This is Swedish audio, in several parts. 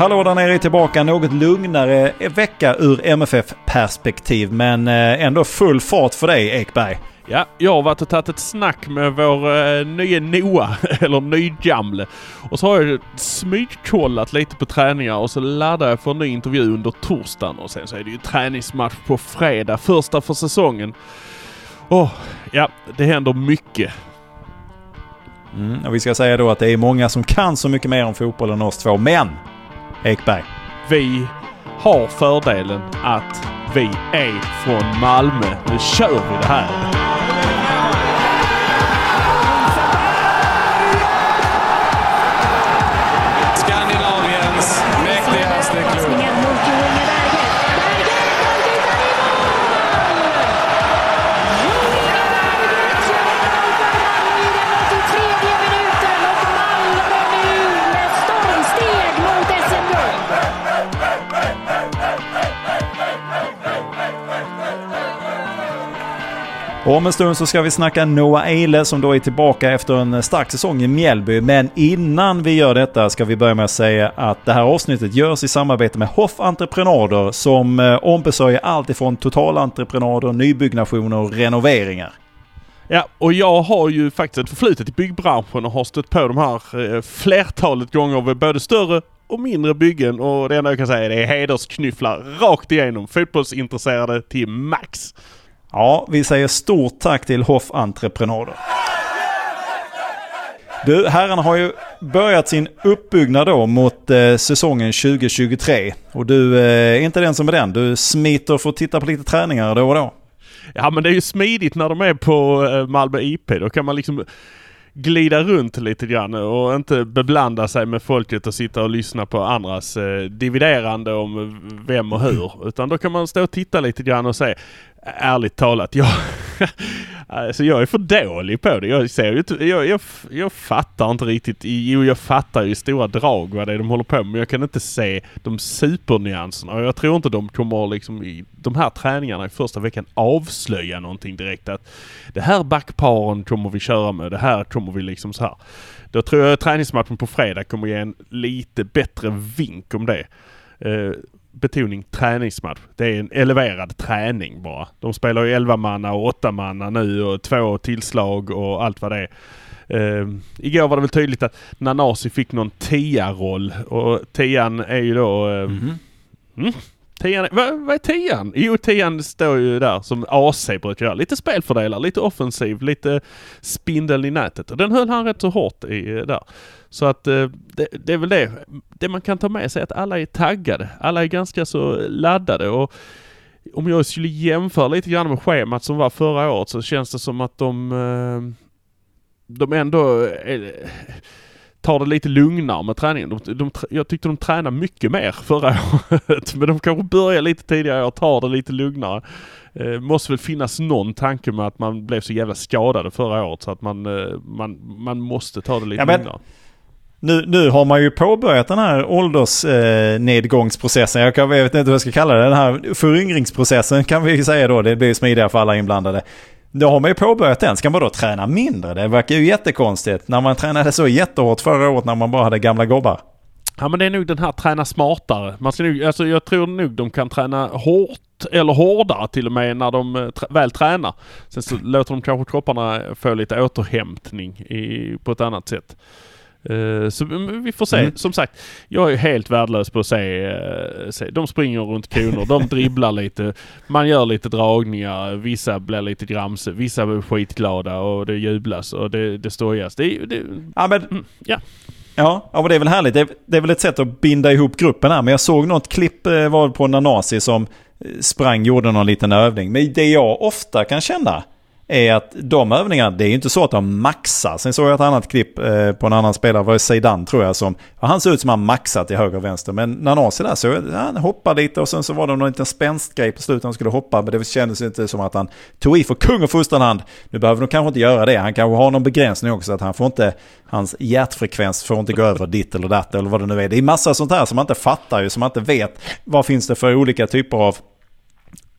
Hallå där nere är tillbaka. Något lugnare vecka ur MFF-perspektiv, men eh, ändå full fart för dig Ekberg. Ja, jag har varit och tagit ett snack med vår eh, nya Noah, eller nygamle. Och så har jag smygkollat lite på träningar och så laddar jag för en ny intervju under torsdagen. Och sen så är det ju träningsmatch på fredag, första för säsongen. Åh, ja, det händer mycket. Mm, och vi ska säga då att det är många som kan så mycket mer om fotboll än oss två, men Ekberg. Vi har fördelen att vi är från Malmö. Nu kör vi det här! Och om en stund så ska vi snacka Noah Eile som då är tillbaka efter en stark säsong i Mjällby. Men innan vi gör detta ska vi börja med att säga att det här avsnittet görs i samarbete med Hoff Entreprenader som eh, ombesörjer allt ifrån totalentreprenader, nybyggnationer och renoveringar. Ja, och jag har ju faktiskt ett förflutet i byggbranschen och har stött på de här eh, flertalet gånger vid både större och mindre byggen och det enda jag kan säga är det är hedersknyfflar rakt igenom. Fotbollsintresserade till max. Ja, vi säger stort tack till Hoff Entreprenader. Du, herrarna har ju börjat sin uppbyggnad då mot eh, säsongen 2023. Och du eh, är inte den som är den. Du smiter för att titta på lite träningar då och då. Ja men det är ju smidigt när de är på eh, Malmö IP. Då kan man liksom glida runt lite grann och inte beblanda sig med folket och sitta och lyssna på andras eh, dividerande om vem och hur. Utan då kan man stå och titta lite grann och se ärligt talat, jag, alltså jag är för dålig på det. Jag, ser ju jag, jag, jag fattar inte riktigt. Jo, jag fattar ju i stora drag vad det är de håller på med. Men jag kan inte se de supernyanserna. Och jag tror inte de kommer liksom i de här träningarna i första veckan avslöja någonting direkt. Att det här backparen kommer vi köra med. Det här kommer vi liksom så här. Då tror jag träningsmatchen på fredag kommer ge en lite bättre vink om det. Eh, Betoning träningsmatch. Det är en eleverad träning bara. De spelar ju 11 manna och 8 manna nu och två tillslag och allt vad det är. Uh, igår var det väl tydligt att Nanasi fick någon tia-roll och tian är ju då... Uh, mm -hmm. mm, tian, vad, vad är tian? Jo, tian står ju där som AC brukar göra. Lite spelfördelare, lite offensiv, lite spindeln i nätet. Och den höll han rätt så hårt i eh, där. Så att eh, det, det, är väl det. Det man kan ta med sig är att alla är taggade. Alla är ganska så laddade och om jag skulle jämföra lite grann med schemat som var förra året så känns det som att de, eh, de ändå är, tar det lite lugnare med träningen. De, de, jag tyckte de tränade mycket mer förra året. Men de kanske börjar lite tidigare och tar det lite lugnare. Eh, måste väl finnas någon tanke med att man blev så jävla skadade förra året så att man, eh, man, man måste ta det lite ja, men, lugnare. Nu, nu har man ju påbörjat den här åldersnedgångsprocessen. Eh, jag, vet inte vad jag ska kalla det. Den här föryngringsprocessen kan vi ju säga då. Det blir smidigare för alla inblandade. Då har man ju påbörjat den. Ska man då träna mindre? Det verkar ju jättekonstigt. När man tränade så jättehårt förra året när man bara hade gamla gobbar. Ja men det är nog den här träna smartare. Man ska nog, alltså jag tror nog de kan träna hårt eller hårdare till och med när de eh, väl tränar. Sen så låter de kanske kropparna få lite återhämtning i, på ett annat sätt. Uh, så vi får se. Mm. Som sagt, jag är helt värdelös på att se, uh, se. De springer runt koner, de dribblar lite, man gör lite dragningar, vissa blir lite gramse, vissa blir skitglada och det jublas och det, det stojas. Det, det, ja, men, mm, ja. Ja, ja men det är väl härligt. Det är, det är, väl ett sätt att binda ihop gruppen här. Men jag såg något klipp eh, var på Nanasi som sprang, gjorde någon liten övning. Men det jag ofta kan känna är att de övningarna, det är ju inte så att de maxar. Sen såg jag ett annat klipp eh, på en annan spelare, var det Zeidan tror jag, som han ser ut som han maxat till höger och vänster. Men Nanasi där så han hoppade lite och sen så var det någon liten spänstgrej på slutet han skulle hoppa. Men det kändes inte som att han tog i för kung och fosterland. Nu behöver de kanske inte göra det. Han kanske har någon begränsning också att han får inte, hans hjärtfrekvens får inte gå över ditt eller datt eller vad det nu är. Det är massa sånt här som man inte fattar ju, som man inte vet. Vad finns det för olika typer av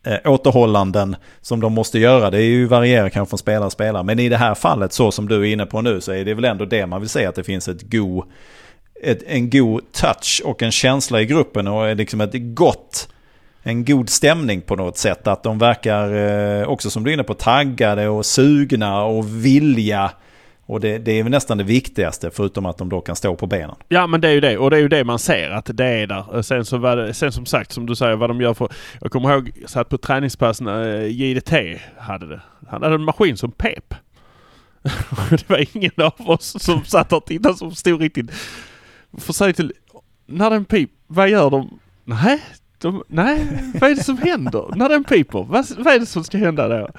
eh, återhållanden som de måste göra. Det är ju varierar kanske från spelare till spelare. Men i det här fallet så som du är inne på nu så är det väl ändå det man vill säga att det finns ett go, ett, en god touch och en känsla i gruppen och liksom ett gott en god stämning på något sätt. Att de verkar eh, också som du är inne på taggade och sugna och vilja. Och det, det är nästan det viktigaste förutom att de då kan stå på benen. Ja men det är ju det och det är ju det man ser att det är där. Eh, sen, så var det, sen som sagt som du säger vad de gör för... Jag kommer ihåg jag satt på träningspass när eh, JDT hade det. Han hade en maskin som pep. det var ingen av oss som satt och tittade som stod riktigt... För säg till... När den pip, vad gör de? Nej, de, nej, vad är det som händer när den piper? Vad, vad är det som ska hända då?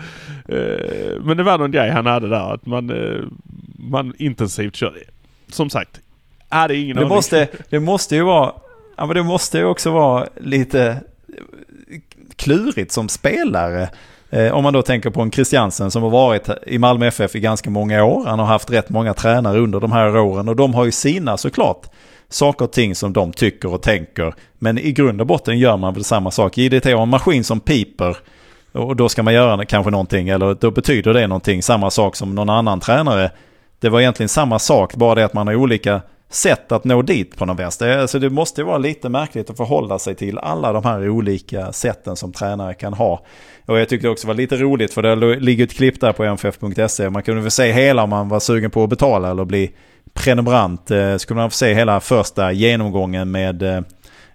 Uh, men det var någon grej han hade där att man, uh, man intensivt kör. Som sagt, hade ingen det aning. Måste, det måste ju vara, ja men det måste ju också vara lite klurigt som spelare. Eh, om man då tänker på en Christiansen som har varit i Malmö FF i ganska många år. Han har haft rätt många tränare under de här åren och de har ju sina såklart saker och ting som de tycker och tänker. Men i grund och botten gör man väl samma sak. JDT har en maskin som piper och då ska man göra kanske någonting eller då betyder det någonting. Samma sak som någon annan tränare. Det var egentligen samma sak, bara det att man har olika sätt att nå dit på något vänster. Alltså det måste vara lite märkligt att förhålla sig till alla de här olika sätten som tränare kan ha. Och jag tyckte det också var lite roligt för det ligger ett klipp där på mff.se. Man kunde väl se hela om man var sugen på att betala eller bli prenumerant. Eh, Skulle man få se hela första genomgången med eh,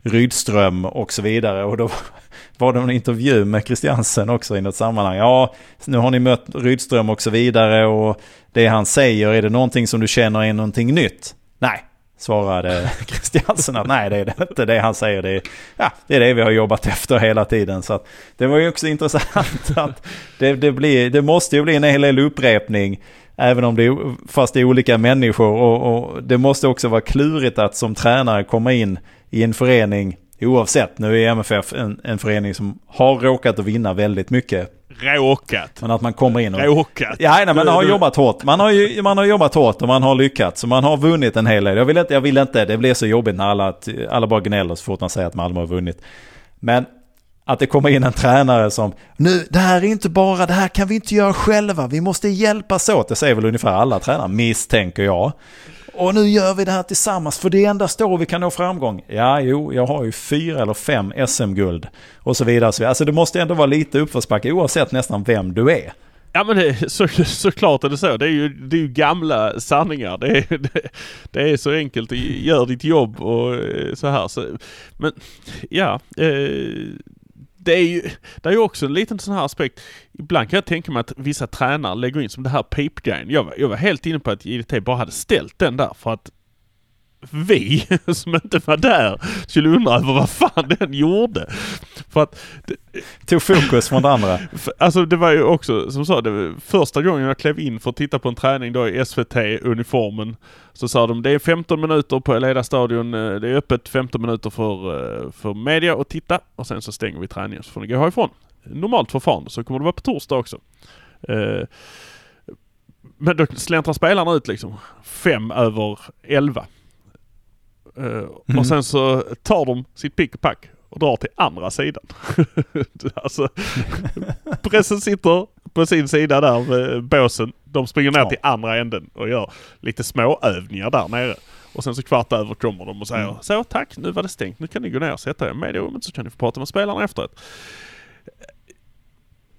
Rydström och så vidare. Och då var det en intervju med Christiansen också i något sammanhang. Ja, nu har ni mött Rydström och så vidare och det han säger, är det någonting som du känner är någonting nytt? Nej, svarade Christiansen att nej det är det inte det han säger. Det är, ja, det är det vi har jobbat efter hela tiden. Så det var ju också intressant att det, det, blir, det måste ju bli en hel del upprepning. Även om det är, fast det är olika människor och, och det måste också vara klurigt att som tränare komma in i en förening Oavsett, nu är MFF en, en förening som har råkat att vinna väldigt mycket. Råkat? Men att man kommer in och... Råkat? Ja, nej, man har jobbat hårt. Man har, ju, man har jobbat hårt och man har lyckats. Man har vunnit en hel del. Jag vill inte, jag vill inte det blir så jobbigt när alla, alla bara gnäller så fort man säger att Malmö har vunnit. Men att det kommer in en tränare som nu, det här är inte bara, det här kan vi inte göra själva, vi måste hjälpas åt. Det säger väl ungefär alla tränare, misstänker jag. Och nu gör vi det här tillsammans, för det är endast då vi kan nå framgång. Ja, jo, jag har ju fyra eller fem SM-guld och så vidare. Alltså det måste ändå vara lite uppförsbacke oavsett nästan vem du är. Ja men det, så, såklart är det så. Det är ju, det är ju gamla sanningar. Det är, det, det är så enkelt. Gör ditt jobb och eh, så här. Så, men ja. Eh, det är ju det är ju också en liten sån här aspekt. Ibland kan jag tänka mig att vissa tränare lägger in som det här peep-grejen. Jag, jag var helt inne på att JDT bara hade ställt den där för att vi som inte var där skulle undra över vad fan den gjorde. För att... Tog fokus från det andra. Alltså det var ju också, som sa, det första gången jag klev in för att titta på en träning då i SVT-uniformen. Så sa de det är 15 minuter på Eleda stadion. Eh, det är öppet 15 minuter för, eh, för media att titta och sen så stänger vi träningen så får ni gå härifrån. Normalt förfarande. Så kommer det vara på torsdag också. Eh, men då släntrar spelarna ut liksom fem över elva. Mm. Och sen så tar de sitt pick och pack och drar till andra sidan. alltså, pressen sitter på sin sida där med båsen. De springer ner ja. till andra änden och gör lite småövningar där nere. Och sen så kvart över kommer de och säger mm. så tack nu var det stängt. Nu kan ni gå ner och sätta er med i rummet så kan ni få prata med spelarna efteråt.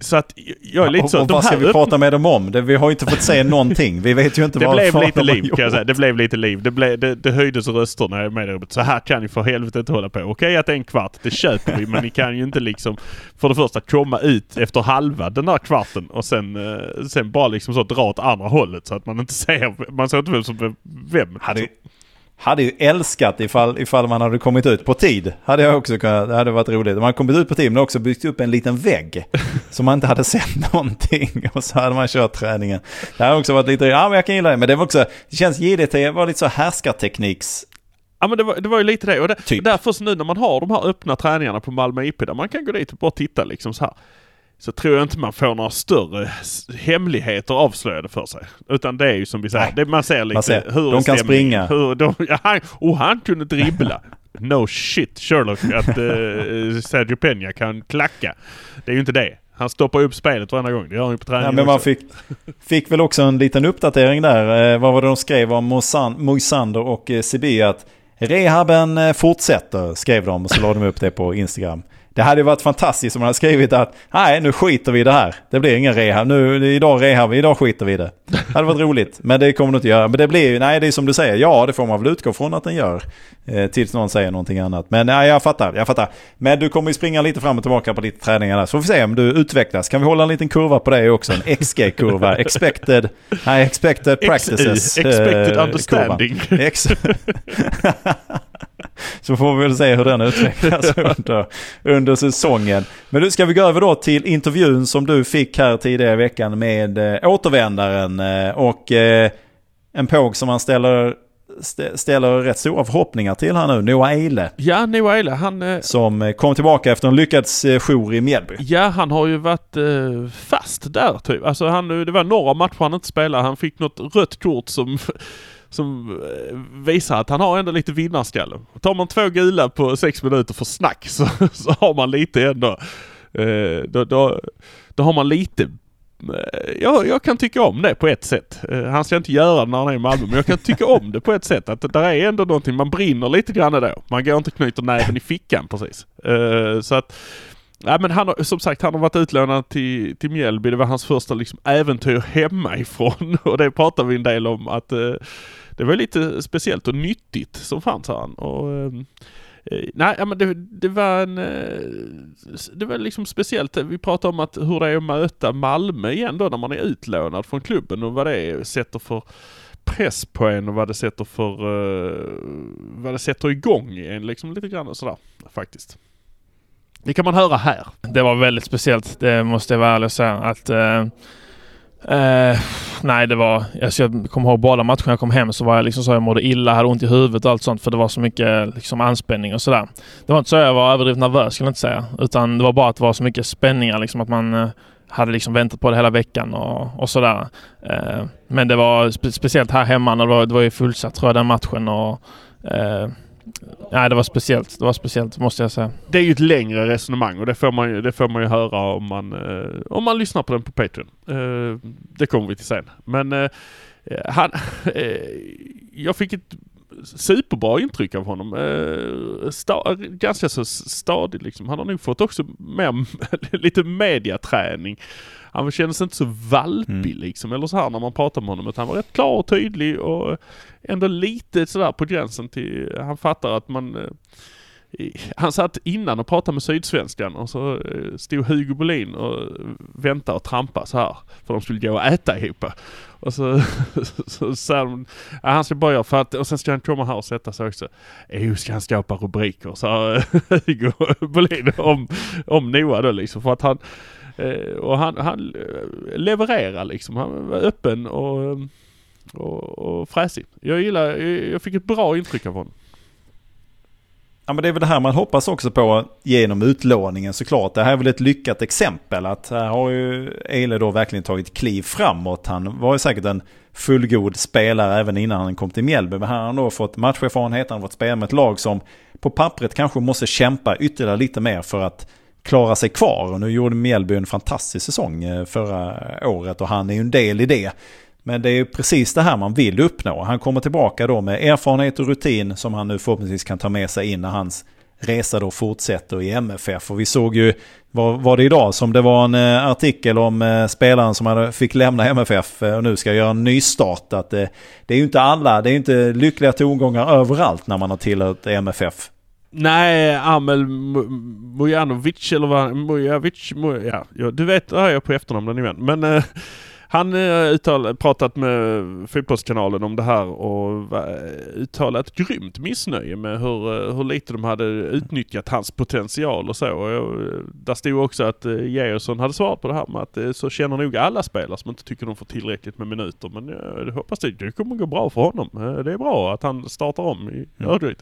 Så att jag är lite så... Och vad ska vi prata med dem om? Det, vi har ju inte fått se någonting. Vi vet ju inte det vad blev lite liv kan jag säga. Det blev lite liv. Det, blev, det, det höjdes röster när jag med. Så här kan ni för helvete inte hålla på. Okej att det är en kvart, det köper vi. men ni kan ju inte liksom för det första komma ut efter halva den där kvarten och sen, eh, sen bara liksom så dra åt andra hållet så att man inte ser, man ser inte vem som vem. Hade, hade ju älskat ifall, ifall man hade kommit ut på tid. Hade jag också kunnat, det hade varit roligt. Man hade kommit ut på tid men också byggt upp en liten vägg. så man inte hade sett någonting. Och så hade man kört träningen. Det hade också varit lite, ja men jag kan gilla det. Men det var också, det känns JDT var lite så härskartekniks Ja men det var, det var ju lite det. Och det, typ. därför nu när man har de här öppna träningarna på Malmö IP där man kan gå dit och bara titta liksom så här så tror jag inte man får några större hemligheter avslöjade för sig. Utan det är ju som vi säger, det, man ser lite man ser. hur De kan springa. Hur de, ja, han, och han kunde dribbla. no shit Sherlock att uh, Sergio Peña kan klacka. Det är ju inte det. Han stoppar upp spelet varenda gång. Det gör han ju på träningen ja, men man fick, fick väl också en liten uppdatering där. Eh, vad var det de skrev om Moisander och eh, Sibi? Att Rehaben fortsätter, skrev de och så la de upp det på Instagram. Det hade varit fantastiskt om man hade skrivit att nej nu skiter vi i det här. Det blir ingen rehab. Nu, idag rehab, idag skiter vi i det. Det hade varit roligt. Men det kommer du inte göra. Men det blir ju, nej det är som du säger, ja det får man väl utgå från att den gör. Eh, tills någon säger någonting annat. Men nej jag fattar, jag fattar. Men du kommer ju springa lite fram och tillbaka på lite träningar där. Så får vi se om du utvecklas. Kan vi hålla en liten kurva på dig också? En XG-kurva. expected, nej expected practices. XI, expected eh, understanding. Så får vi väl se hur den utvecklas under, under säsongen. Men nu ska vi gå över då till intervjun som du fick här tidigare i veckan med eh, återvändaren eh, och eh, en påg som han ställer ställer rätt stora förhoppningar till här nu, Noah Eile. Ja, Noah Eile, han... Eh, som kom tillbaka efter en lyckad jour i Mjällby. Ja, han har ju varit eh, fast där typ. Alltså han, det var några matcher han inte spelade. Han fick något rött kort som som eh, visar att han har ändå lite vinnarskalle. Tar man två gula på sex minuter för snack så, så har man lite ändå, eh, då, då, då har man lite eh, jag, jag, kan tycka om det på ett sätt. Eh, han ska inte göra det när han är i Malmö, men jag kan tycka om det på ett sätt. Att det där är ändå någonting, man brinner lite grann då. Man går inte och knyter näven i fickan precis. Så att Ja, men han har, som sagt, han har varit utlånad till, till Mjällby. Det var hans första liksom, äventyr hemifrån. Och det pratar vi en del om att eh, det var lite speciellt och nyttigt som fanns han. Och, ehm, eh, nej, men det, det, var en... Eh, det var liksom speciellt. Vi pratade om att hur det är att möta Malmö igen då när man är utlånad från klubben och vad det sätter för press på en och vad det sätter för... Eh, vad det sätter igång i en liksom lite grann och sådär faktiskt. Det kan man höra här. Det var väldigt speciellt, det måste jag vara ärlig och säga. Att, eh, eh, nej, det var... Alltså jag kommer ihåg båda matcherna jag kom hem så var jag liksom så jag mådde illa, hade ont i huvudet och allt sånt för det var så mycket liksom anspänning och sådär. Det var inte så jag var överdrivet nervös skulle jag inte säga. Utan det var bara att det var så mycket spänningar liksom att man eh, hade liksom väntat på det hela veckan och, och sådär. Eh, men det var spe speciellt här hemma när det var, det var ju fullsatt tror jag den matchen och eh, Nej, det var speciellt. Det var speciellt måste jag säga. Det är ju ett längre resonemang och det får man ju, det får man ju höra om man, eh, om man lyssnar på den på Patreon. Eh, det kommer vi till sen. Men eh, eh han, eh, jag fick ett superbra intryck av honom. Eh, sta, ganska så stadig liksom. Han har nog fått också mer, lite mediaträning. Han kändes inte så valpig mm. liksom, eller så här när man pratar med honom. Utan han var rätt klar och tydlig och ändå lite sådär på gränsen till, han fattar att man eh, han satt innan och pratade med Sydsvenskan och så eh, stod Hugo Bolin och väntade och trampade så här. För de skulle gå och äta ihop. Och så, så, så de, ja, han ska bara göra för att, och sen ska han komma här och sätta sig också. Jo, ska han skapa rubriker, sa Hugo Bolin om, om Noah då liksom. För att han, eh, Eh, och han, han eh, levererar liksom. Han var öppen och, och, och fräsig. Jag gillar, jag fick ett bra intryck av honom. Ja men det är väl det här man hoppas också på genom utlåningen såklart. Det här är väl ett lyckat exempel att här har ju Eile då verkligen tagit kliv framåt. Han var ju säkert en fullgod spelare även innan han kom till Mjällby. Men här har han då fått matcherfarenhet, han har fått spela med ett lag som på pappret kanske måste kämpa ytterligare lite mer för att klara sig kvar. Och nu gjorde Mjällby en fantastisk säsong eh, förra året och han är ju en del i det. Men det är ju precis det här man vill uppnå. Han kommer tillbaka då med erfarenhet och rutin som han nu förhoppningsvis kan ta med sig in när hans resa då fortsätter i MFF. Och vi såg ju, var, var det idag som det var en eh, artikel om eh, spelaren som hade, fick lämna MFF och nu ska göra en nystart. Att det, det är ju inte alla, det är inte lyckliga tongångar överallt när man har tillhört MFF. Nej, Amel Mujanovic eller vad Mujavic, ja, du vet, det jag på efternamn den igen. Men äh, han har pratat med Fotbollskanalen om det här och uttalat grymt missnöje med hur, eh, hur lite de hade utnyttjat hans potential och så. Och där stod också att eh, Georgsson hade svarat på det här med att eh, så känner nog alla spelare som inte tycker de får tillräckligt med minuter. Men jag hoppas det, det kommer gå bra för honom. Det är bra att han startar om i mm.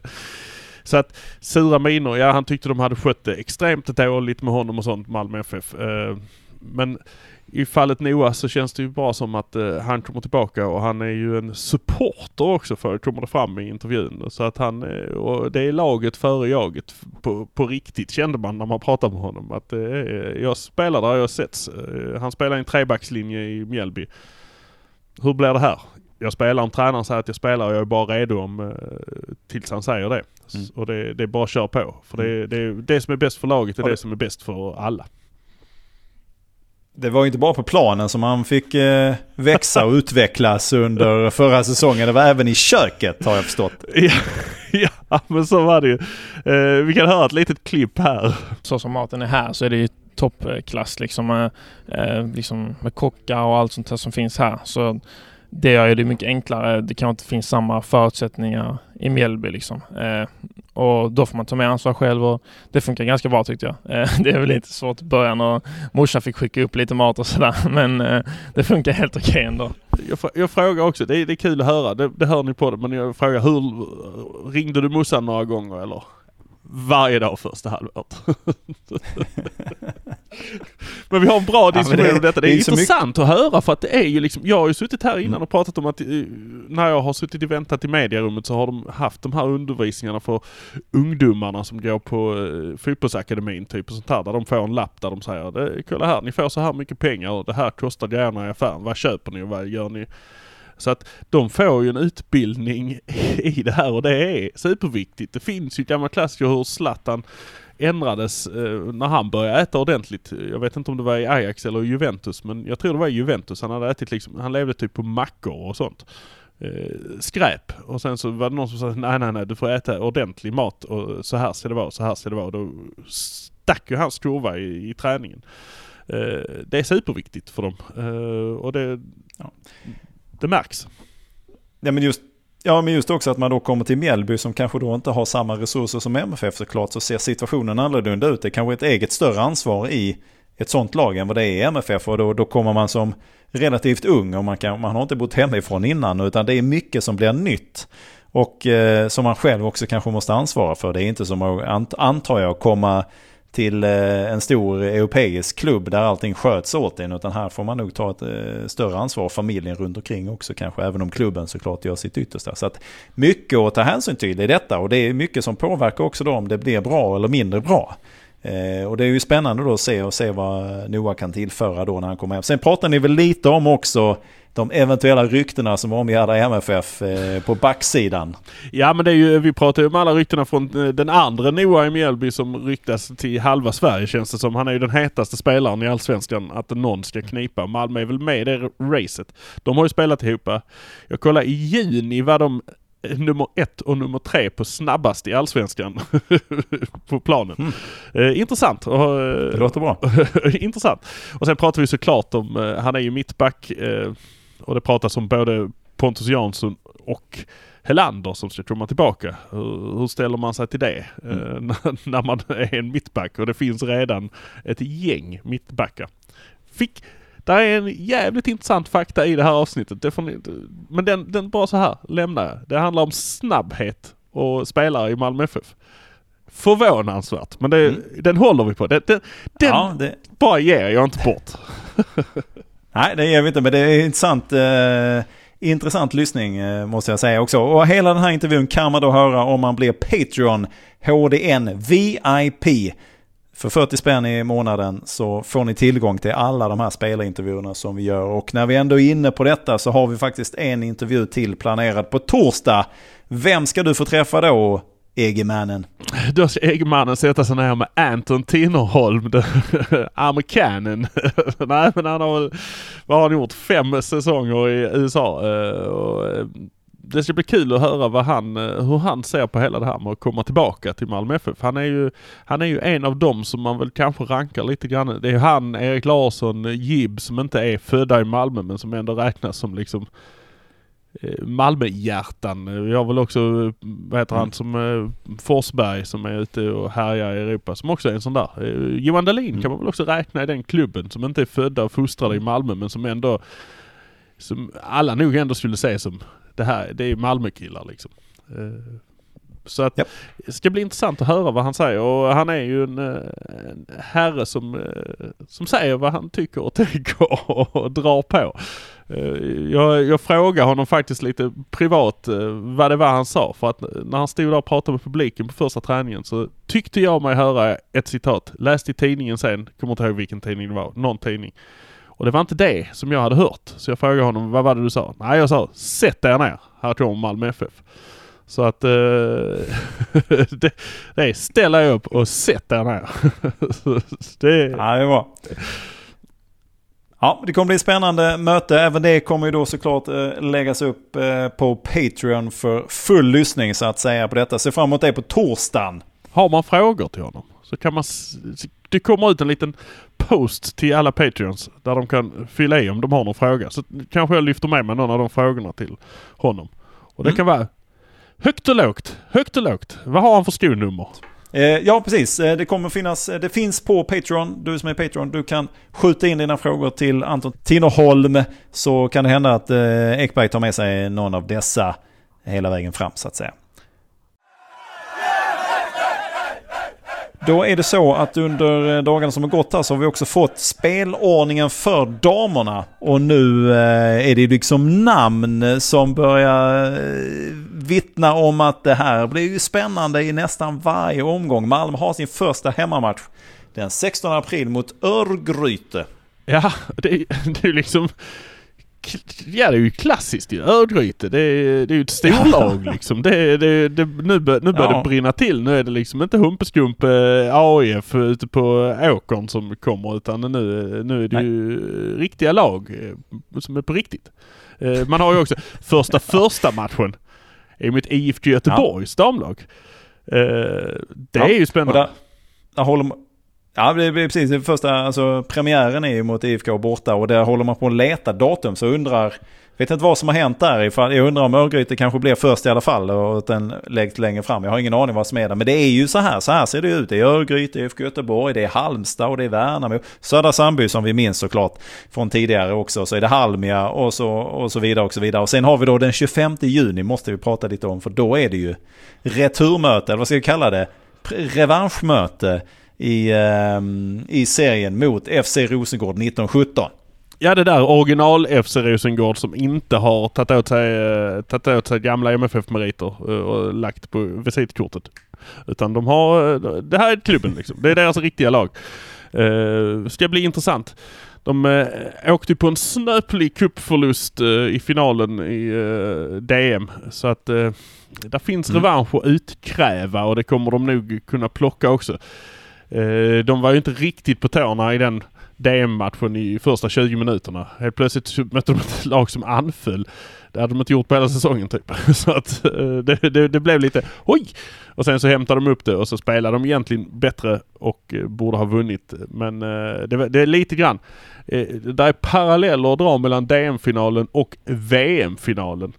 Så att sura miner, ja han tyckte de hade skött det extremt dåligt med honom och sånt, Malmö FF. Eh, men i fallet Noah så känns det ju bra som att eh, han kommer tillbaka och han är ju en supporter också för kommer det fram i intervjun. Så att han, eh, och det är laget före jaget på, på riktigt kände man när man pratade med honom. Att uh, jag spelar där jag sätts. han spelar i en trebackslinje i Mjällby. Hur blir det här? Jag spelar, om tränaren säger att jag spelar och jag är bara redo om, eh, tills han säger det. Mm. Och det, det, är bara att köra på. För det, mm. det, det som är bäst för laget är det, det som är bäst för alla. Det var ju inte bara på planen som han fick eh, växa och utvecklas under förra säsongen. Det var även i köket har jag förstått. Ja, ja men så var det ju. Eh, vi kan höra ett litet klipp här. Så som maten är här så är det ju toppklass liksom, eh, eh liksom med kockar och allt sånt här som finns här. Så det gör det mycket enklare. Det kanske inte finns samma förutsättningar i Mjällby liksom. Eh, och då får man ta med ansvar själv och det funkar ganska bra tyckte jag. Eh, det är väl lite svårt i början och morsan fick skicka upp lite mat och sådär men eh, det funkar helt okej okay ändå. Jag, jag, frågar också, det är, det är kul att höra, det, det hör ni på det, men jag frågar hur ringde du morsan några gånger eller? Varje dag första halvåret. Men vi har en bra diskussion ja, det, om detta. Det är, det är intressant att höra för att det är ju liksom, jag har ju suttit här innan mm. och pratat om att eh, när jag har suttit och väntat i medierummet så har de haft de här undervisningarna för ungdomarna som går på uh, fotbollsakademin typ och sånt här. Där de får en lapp där de säger kolla här, ni får så här mycket pengar och det här kostar grejerna i affären. Vad köper ni och vad gör ni? Så att de får ju en utbildning i det här och det är superviktigt. Det finns ju gamla klassiker hur Zlatan ändrades eh, när han började äta ordentligt. Jag vet inte om det var i Ajax eller Juventus men jag tror det var i Juventus. Han hade ätit liksom, han levde typ på mackor och sånt. Eh, skräp. Och sen så var det någon som sa nej nej nej du får äta ordentlig mat och så här ska det vara, så här ska det vara. Och då stack ju hans kurva i, i träningen. Eh, det är superviktigt för dem. Eh, och det, ja det märks. Ja men just Ja, men just också att man då kommer till Mjällby som kanske då inte har samma resurser som MFF såklart, så ser situationen annorlunda ut. Det är kanske ett eget större ansvar i ett sånt lag än vad det är i MFF och då, då kommer man som relativt ung och man, kan, man har inte bott hemifrån innan utan det är mycket som blir nytt. Och eh, som man själv också kanske måste ansvara för. Det är inte som att, antar jag, komma till eh, en stor europeisk klubb där allting sköts åt en. Utan här får man nog ta ett eh, större ansvar, familjen runt omkring också kanske. Även om klubben såklart gör sitt yttersta. Så att mycket att ta hänsyn till i detta. Och det är mycket som påverkar också då om det blir bra eller mindre bra. Eh, och det är ju spännande då att se och se vad Noah kan tillföra då när han kommer hem. Sen pratar ni väl lite om också de eventuella ryktena som omgärdar MFF eh, på backsidan. Ja men det är ju, vi pratar ju om alla ryktena från eh, den andra Noah i Mjällby som ryktas till halva Sverige känns det som. Han är ju den hetaste spelaren i Allsvenskan att någon ska knipa. Malmö är väl med i det racet. De har ju spelat ihop. Jag kollade i juni var de eh, nummer ett och nummer tre på snabbast i Allsvenskan på planen. Mm. Eh, intressant. Det låter bra. intressant. Och sen pratar vi såklart om, eh, han är ju mittback eh, och det pratas om både Pontus Jansson och Helander som ska komma tillbaka. Hur, hur ställer man sig till det mm. eh, när, när, man är en mittback och det finns redan ett gäng mittbackar. Fick, där är en jävligt intressant fakta i det här avsnittet. Det ni, men den, den bara så här lämnar jag. Det handlar om snabbhet och spelare i Malmö FF. Förvånansvärt, men det, mm. den håller vi på. Den, den, den ja, det... bara ger jag inte bort. Nej, det ger vi inte, men det är intressant. Eh, intressant lyssning eh, måste jag säga också. Och hela den här intervjun kan man då höra om man blir Patreon HDN VIP. För 40 spänn i månaden så får ni tillgång till alla de här spelintervjuerna som vi gör. Och när vi ändå är inne på detta så har vi faktiskt en intervju till planerad på torsdag. Vem ska du få träffa då, Egemannen. Då ska Egemannen sätta sig ner med Anton Tinnerholm, amerikanen. Nej men han har väl, vad har han gjort, fem säsonger i USA. Eh, och eh, det ska bli kul att höra vad han, eh, hur han ser på hela det här med att komma tillbaka till Malmö FF. Han är ju, han är ju en av dem som man väl kanske rankar lite grann. Det är han, Erik Larsson, Gibb som inte är födda i Malmö men som ändå räknas som liksom Malmöhjärtan. Vi har väl också, vad heter han, mm. som eh, Forsberg som är ute och härjar i Europa som också är en sån där. Eh, Johan Dahlin mm. kan man väl också räkna i den klubben som inte är födda och fostrade i Malmö men som ändå, som alla nog ändå skulle se som, det här, det är Malmökillar liksom. Så att yep. det ska bli intressant att höra vad han säger och han är ju en, en herre som, som säger vad han tycker och tänker och drar på. Eh, jag, jag frågade honom faktiskt lite privat eh, vad det var han sa för att eh, när han stod där och pratade med publiken på första träningen så tyckte jag mig höra ett citat. Läste i tidningen sen, kommer inte ihåg vilken tidning det var, någon tidning. Och det var inte det som jag hade hört. Så jag frågade honom, vad var det du sa? Nej, jag sa, sätt er ner. Här kommer Malmö FF. Så att eh, det, det är ställa er upp och sätt er ner. det... Ja, det är bra. Ja, det kommer bli spännande möte. Även det kommer ju då såklart eh, läggas upp eh, på Patreon för full lyssning så att säga på detta. Se fram emot det på torsdagen. Har man frågor till honom så kan man... Det kommer ut en liten post till alla Patreons där de kan fylla i om de har någon fråga. Så kanske jag lyfter med mig någon av de frågorna till honom. Och det mm. kan vara högt och lågt, högt och lågt. Vad har han för skonummer? Eh, ja, precis. Eh, det kommer finnas, eh, det finns på Patreon. Du som är Patreon, du kan skjuta in dina frågor till Anton Tinnerholm. Så kan det hända att Ekberg tar med sig någon av dessa hela vägen fram så att säga. Då är det så att under eh, dagarna som har gått här så har vi också fått spelordningen för damerna. Och nu eh, är det liksom namn som börjar eh, vittna om att det här blir ju spännande i nästan varje omgång. Malmö har sin första hemmamatch den 16 april mot Örgryte. Ja, det, det är liksom... Ja det är ju klassiskt ju. Örgryte, det är, det är ju ett storlag liksom. Det, det, det, nu bör, nu börjar ja. det brinna till. Nu är det liksom inte Humpeskumpe AIF ute på åkern som kommer utan nu, nu är det Nej. ju riktiga lag eh, som är på riktigt. Eh, man har ju också första första matchen är mitt IFK Göteborgs ja. damlag. Eh, det ja. är ju spännande. Där, där håller man, ja, det blir precis. Det första, alltså premiären är ju mot IFK borta och där håller man på att leta datum. Så undrar vet inte vad som har hänt där. Jag undrar om Örgryte kanske blir först i alla fall och att den läggs längre fram. Jag har ingen aning vad som är där. Men det är ju så här. Så här ser det ut. Det är Örgryte, IFK Göteborg, det är Halmstad och det är Värnamo. Södra Sandby som vi minns såklart från tidigare också. Så är det Halmia och så, och så vidare och så vidare. Och sen har vi då den 25 juni måste vi prata lite om. För då är det ju returmöte, eller vad ska vi kalla det? Revanschmöte i, um, i serien mot FC Rosengård 1917. Ja det där original FC Rosengård som inte har tagit åt sig, eh, tagit åt sig gamla MFF-meriter eh, och lagt på visitkortet. Utan de har, eh, det här är klubben liksom. Det är deras riktiga lag. Uh, ska bli intressant. De uh, åkte på en snöplig cupförlust uh, i finalen i uh, DM. Så att uh, där finns mm. revansch att utkräva och det kommer de nog kunna plocka också. Eh, de var ju inte riktigt på tårna i den DM-matchen i första 20 minuterna. Helt plötsligt mötte de ett lag som anföll. Det hade de inte gjort på hela säsongen typ. Så att eh, det, det, det, blev lite oj! Och sen så hämtade de upp det och så spelade de egentligen bättre och eh, borde ha vunnit. Men det, det är lite grann. Det är paralleller att dra mellan DM-finalen och VM-finalen.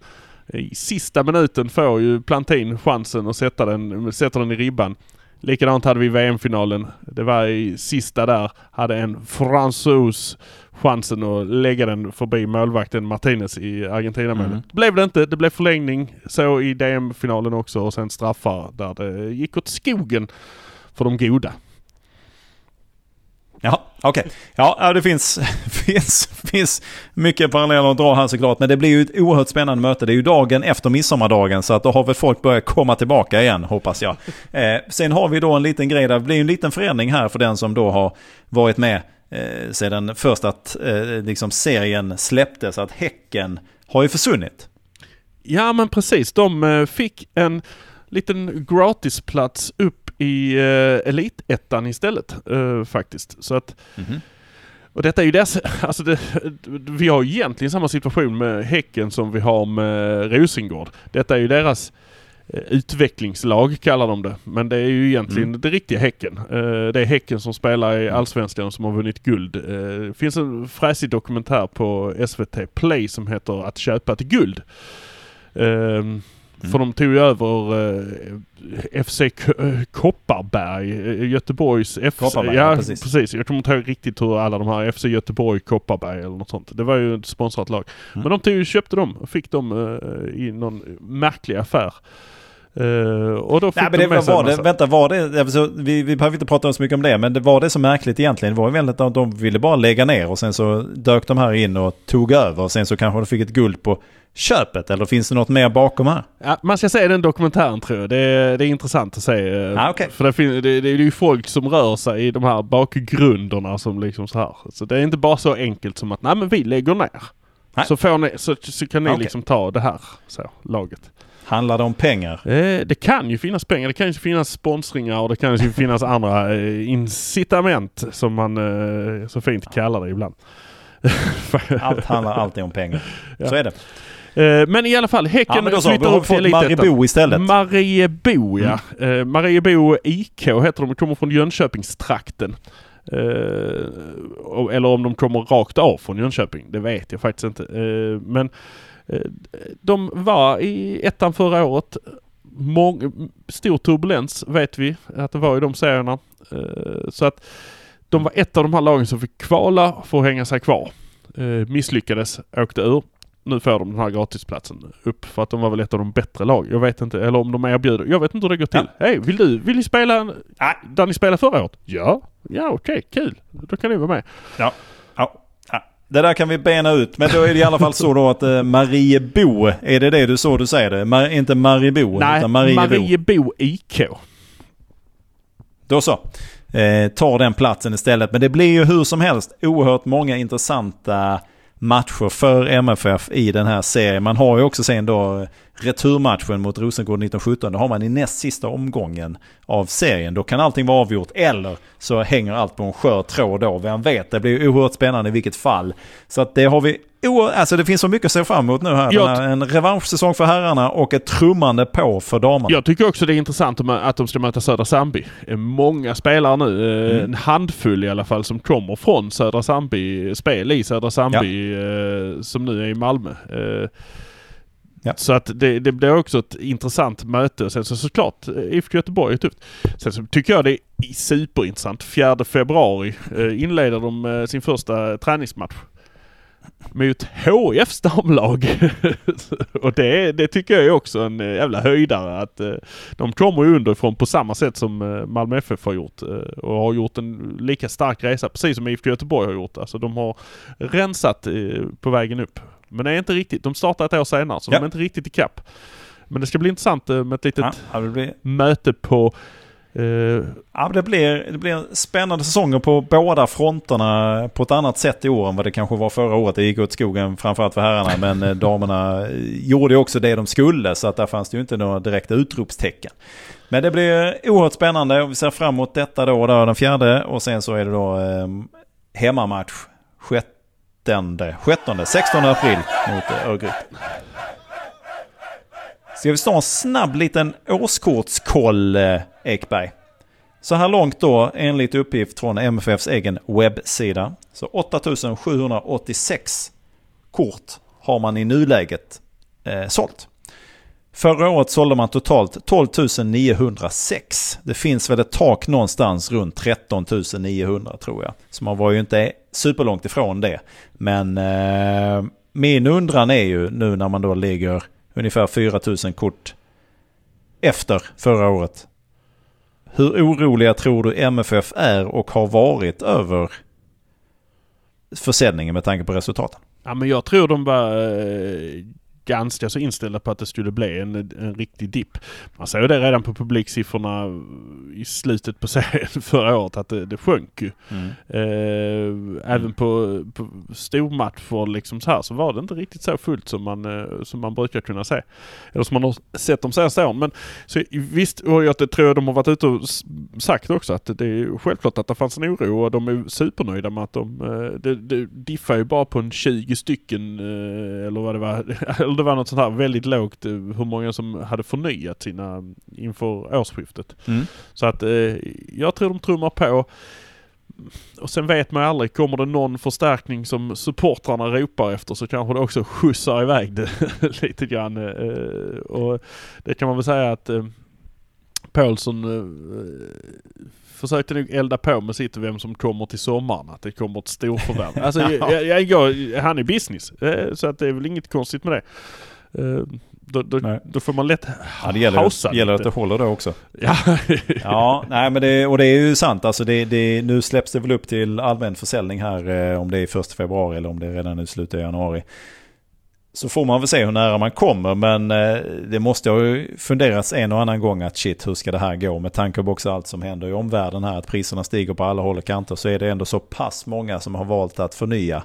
I sista minuten får ju Plantin chansen att sätta den, sätta den i ribban. Likadant hade vi VM-finalen. Det var i sista där. Hade en fransos chansen att lägga den förbi målvakten Martinez i Argentina-målet. Mm. Det blev det inte. Det blev förlängning. Så i DM-finalen också och sen straffar där det gick åt skogen för de goda. Ja, okej. Okay. Ja, det finns, finns, finns mycket paralleller att dra här såklart. Men det blir ju ett oerhört spännande möte. Det är ju dagen efter midsommardagen. Så att då har väl folk börjat komma tillbaka igen, hoppas jag. Eh, sen har vi då en liten grej där. Det blir en liten förändring här för den som då har varit med eh, sedan först att eh, liksom serien släpptes. Att Häcken har ju försvunnit. Ja, men precis. De eh, fick en liten gratisplats upp i uh, Elitettan istället uh, faktiskt. Så att, mm -hmm. Och detta är ju dess, alltså det, vi har egentligen samma situation med Häcken som vi har med Rosengård. Detta är ju deras uh, utvecklingslag kallar de det. Men det är ju egentligen mm. det riktiga Häcken. Uh, det är Häcken som spelar i Allsvenskan som har vunnit guld. Det finns en fräsig dokumentär på SVT Play som heter Att köpa ett guld. Mm. För de tog ju över eh, FC K Kopparberg, eh, Göteborgs FC. Kopparberg, ja, precis. precis. Jag kommer inte ihåg riktigt hur alla de här FC Göteborg, Kopparberg eller något sånt. Det var ju ett sponsrat lag. Mm. Men de tog, köpte dem och fick dem eh, i någon märklig affär. Uh, och då fick Nej, men de det, med sig var det, massa- vänta, var det, alltså, vi, vi behöver inte prata så mycket om det, men det var det så märkligt egentligen? Det var väldigt att de ville bara lägga ner och sen så dök de här in och tog över och sen så kanske de fick ett guld på köpet, eller finns det något mer bakom här? Ja, man ska se den dokumentären tror jag. Det är, det är intressant att se. eh, Ah, okej. För det, det, det är ju folk som rör sig i de här bakgrunderna som liksom så här. Så det är inte bara så enkelt som att nej men vi lägger ner. Nej. Så, får ni, så, så kan ni Okej. liksom ta det här så, laget. Handlar det om pengar? Eh, det kan ju finnas pengar, det kan ju finnas sponsringar och det kan ju finnas andra eh, incitament som man eh, så fint kallar det ibland. Allt handlar alltid om pengar. Ja. Så är det. Eh, men i alla fall, Häcken Ja, men då så, flyttar upp till Elitettan. Maribor istället. Mariebo ja. Eh, Mariebo IK heter de. De kommer från Jönköpingstrakten. Eh, eller om de kommer rakt av från Jönköping. Det vet jag faktiskt inte. Eh, men eh, de var i ettan förra året. Mång, stor turbulens vet vi att det var i de serierna. Eh, så att de var ett av de här lagen som fick kvala för att hänga sig kvar. Eh, misslyckades, åkte ur. Nu får de den här gratisplatsen upp för att de var väl ett av de bättre lag. Jag vet inte, eller om de erbjuder. Jag vet inte hur det går till. Hej, vill du, vill ni spela en, Nej. där ni spelade förra året? Ja. Ja okej, kul. Då kan ni vara med. Ja. Ja. ja. Det där kan vi bena ut. Men då är det i alla fall så då att eh, Mariebo, är det det du så du säger det? Mar- inte Maribo, Nej, utan Mariebo. Mariebo IK. Då så. Eh, tar den platsen istället. Men det blir ju hur som helst oerhört många intressanta matcher för MFF i den här serien. Man har ju också sen då returmatchen mot Rosengård 1917. Då har man i näst sista omgången av serien. Då kan allting vara avgjort. Eller så hänger allt på en skör tråd då. Vem vet, det blir oerhört spännande i vilket fall. Så att det har vi Alltså det finns så mycket att se fram emot nu här. Jag här en revanschsäsong för herrarna och ett trummande på för damerna. Jag tycker också det är intressant om- att de ska möta Södra Sandby. Många spelare nu, eh, Mm. en handfull i alla fall, som kommer från Södra Sandby, spel i Södra Sandby, eh, som nu är i Malmö. Ja. Så att det, det blir också ett intressant möte. Och sen så såklart, eh, IFK Göteborg är tufft. Sen så tycker jag det är superintressant. 4 februari eh, inleder de eh, sin första träningsmatch. Mot HIFs damlag. och det, det tycker jag är också en eh, jävla höjdare. Att eh, de kommer ju underifrån på samma sätt som eh, Malmö FF har gjort. eh, Och har gjort en lika stark resa precis som IFK Göteborg har gjort. Alltså de har rensat eh, på vägen upp. Men det är inte riktigt. De startar ett år senare så Ja. de är inte riktigt i kapp. Men det ska bli intressant eh, med ett litet Ja, blir möte på eh, Ja, det blir, det blir spännande säsonger på båda fronterna på ett annat sätt i år än vad det kanske var förra året. Det gick åt skogen framförallt för herrarna, men eh, damerna gjorde också det de skulle, så att där fanns det ju inte några direkta utropstecken. Men det blir oerhört spännande och vi ser fram emot detta då, då den fjärde och sen så är det då eh, hemmamatch 16, 17, 16 april mot eh, Örgryte. Ska vi ta en snabb liten årskortskoll, eh, Ekberg? Så här långt då, enligt uppgift från MFFs egen webbsida, så 8786 kort har man i nuläget eh, sålt. Förra året sålde man totalt 12 906. Det finns väl ett tak någonstans runt 13 900 tror jag. Så man var ju inte superlångt ifrån det. Men eh, min undran är ju nu när man då ligger ungefär 4000 kort efter förra året. Hur oroliga tror du MFF är och har varit över försäljningen med tanke på resultaten? Ja men jag tror de var eh, ganska så inställda på att det skulle bli en, en riktig dipp. Man såg det redan på publiksiffrorna i slutet på serien förra året att det, det sjönk ju. Eh, även på, på stormatcher liksom så här så var det inte riktigt så fullt som man, eh, som man brukar kunna se. Eller som man har sett de senaste åren. Men så, visst, och jag tror de har varit ute och sagt också att det är självklart att det fanns en oro och de är supernöjda med att de, eh, det, det diffar ju bara på en 20 stycken eh, eller vad det var. Det var något sånt här väldigt lågt eh, hur många som hade förnyat sina inför årsskiftet. Mm. Så att eh, jag tror de trummar på. Och sen vet man aldrig, kommer det någon förstärkning som supportrarna ropar efter så kanske det också skjutsar iväg det lite grann. Eh, och det kan man väl säga att eh, Paulsson eh, försökte nog elda på med sitt vem som kommer till sommaren. Att det kommer ett storförvärv. Alltså, jag, jag, jag, han är business. Eh, så att det är väl inget konstigt med det. Eh, Då, då, då, får man lätt ja, det gäller, hausa det gäller att det håller då också. Ja, ja nej, men det, och det är ju sant. Alltså det, det, nu släpps det väl upp till allmän försäljning här eh, om det är 1 februari eller om det är redan i slutet av januari. Så får man väl se hur nära man kommer men eh, det måste ha funderats en och annan gång att shit hur ska det här gå? Med tanke på också allt som händer i omvärlden här att priserna stiger på alla håll och kanter så är det ändå så pass många som har valt att förnya.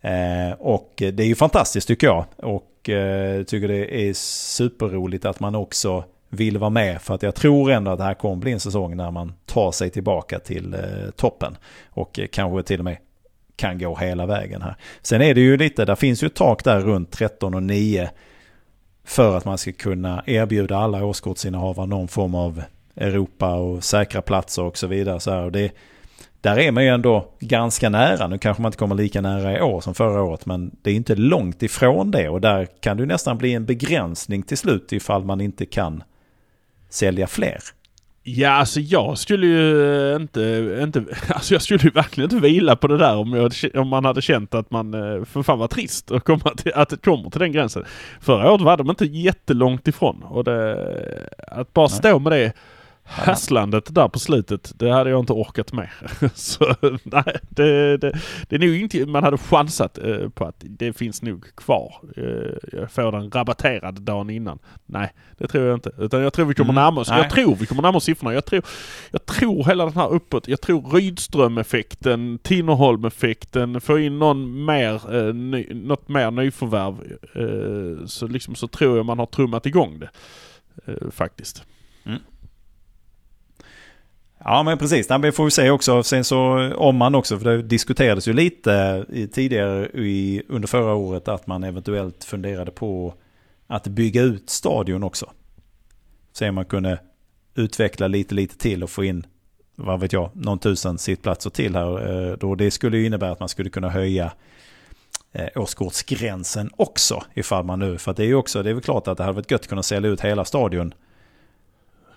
Eh, och det är ju fantastiskt tycker jag. Och eh, tycker det är superroligt att man också vill vara med för att jag tror ändå att det här kommer bli en säsong när man tar sig tillbaka till toppen. Och kanske till och med kan gå hela vägen här. Sen är det ju lite, där finns ju ett tak där runt 13 och 9 för att man ska kunna erbjuda alla årskortsinnehavare någon form av Europa och säkra platser och så vidare. Så här, och det, där är man ju ändå ganska nära. Nu kanske man inte kommer lika nära i år som förra året, men det är inte långt ifrån det. Och där kan det nästan bli en begränsning till slut ifall man inte kan sälja fler. Ja, alltså jag skulle ju inte, inte, alltså jag skulle ju verkligen inte vila på det där om, jag, om man hade känt att man, eh, för fan vad trist att, komma till, att det kommer till den gränsen. Förra året var de inte jättelångt ifrån och det, att bara stå med det Hasslandet där på slutet, det hade jag inte orkat med. Så nej, det, det, det är nog inte, man hade chansat eh, på att det finns nog kvar. Eh, jag får den rabatterad dagen innan. Nej, det tror jag inte. Utan jag tror vi kommer mm, närma oss, jag tror vi kommer närma oss siffrorna. Jag tror, jag tror hela den här uppåt, jag tror Rydström-effekten, Tinnerholm-effekten, få in någon mer, eh, ny, något mer nyförvärv. Eh, så liksom så tror jag man har trummat igång det. Eh, faktiskt. Mm. Ja men precis, det får vi se också. Sen så om man också, för det diskuterades ju lite tidigare i, under förra året att man eventuellt funderade på att bygga ut stadion också. Se om man kunde utveckla lite, lite till och få in, vad vet jag, någon tusen sittplatser till här. Eh, då det skulle ju innebära att man skulle kunna höja eh, årskortsgränsen också. Ifall man nu, för det är ju också, det är väl klart att det hade varit gött att kunna sälja ut hela stadion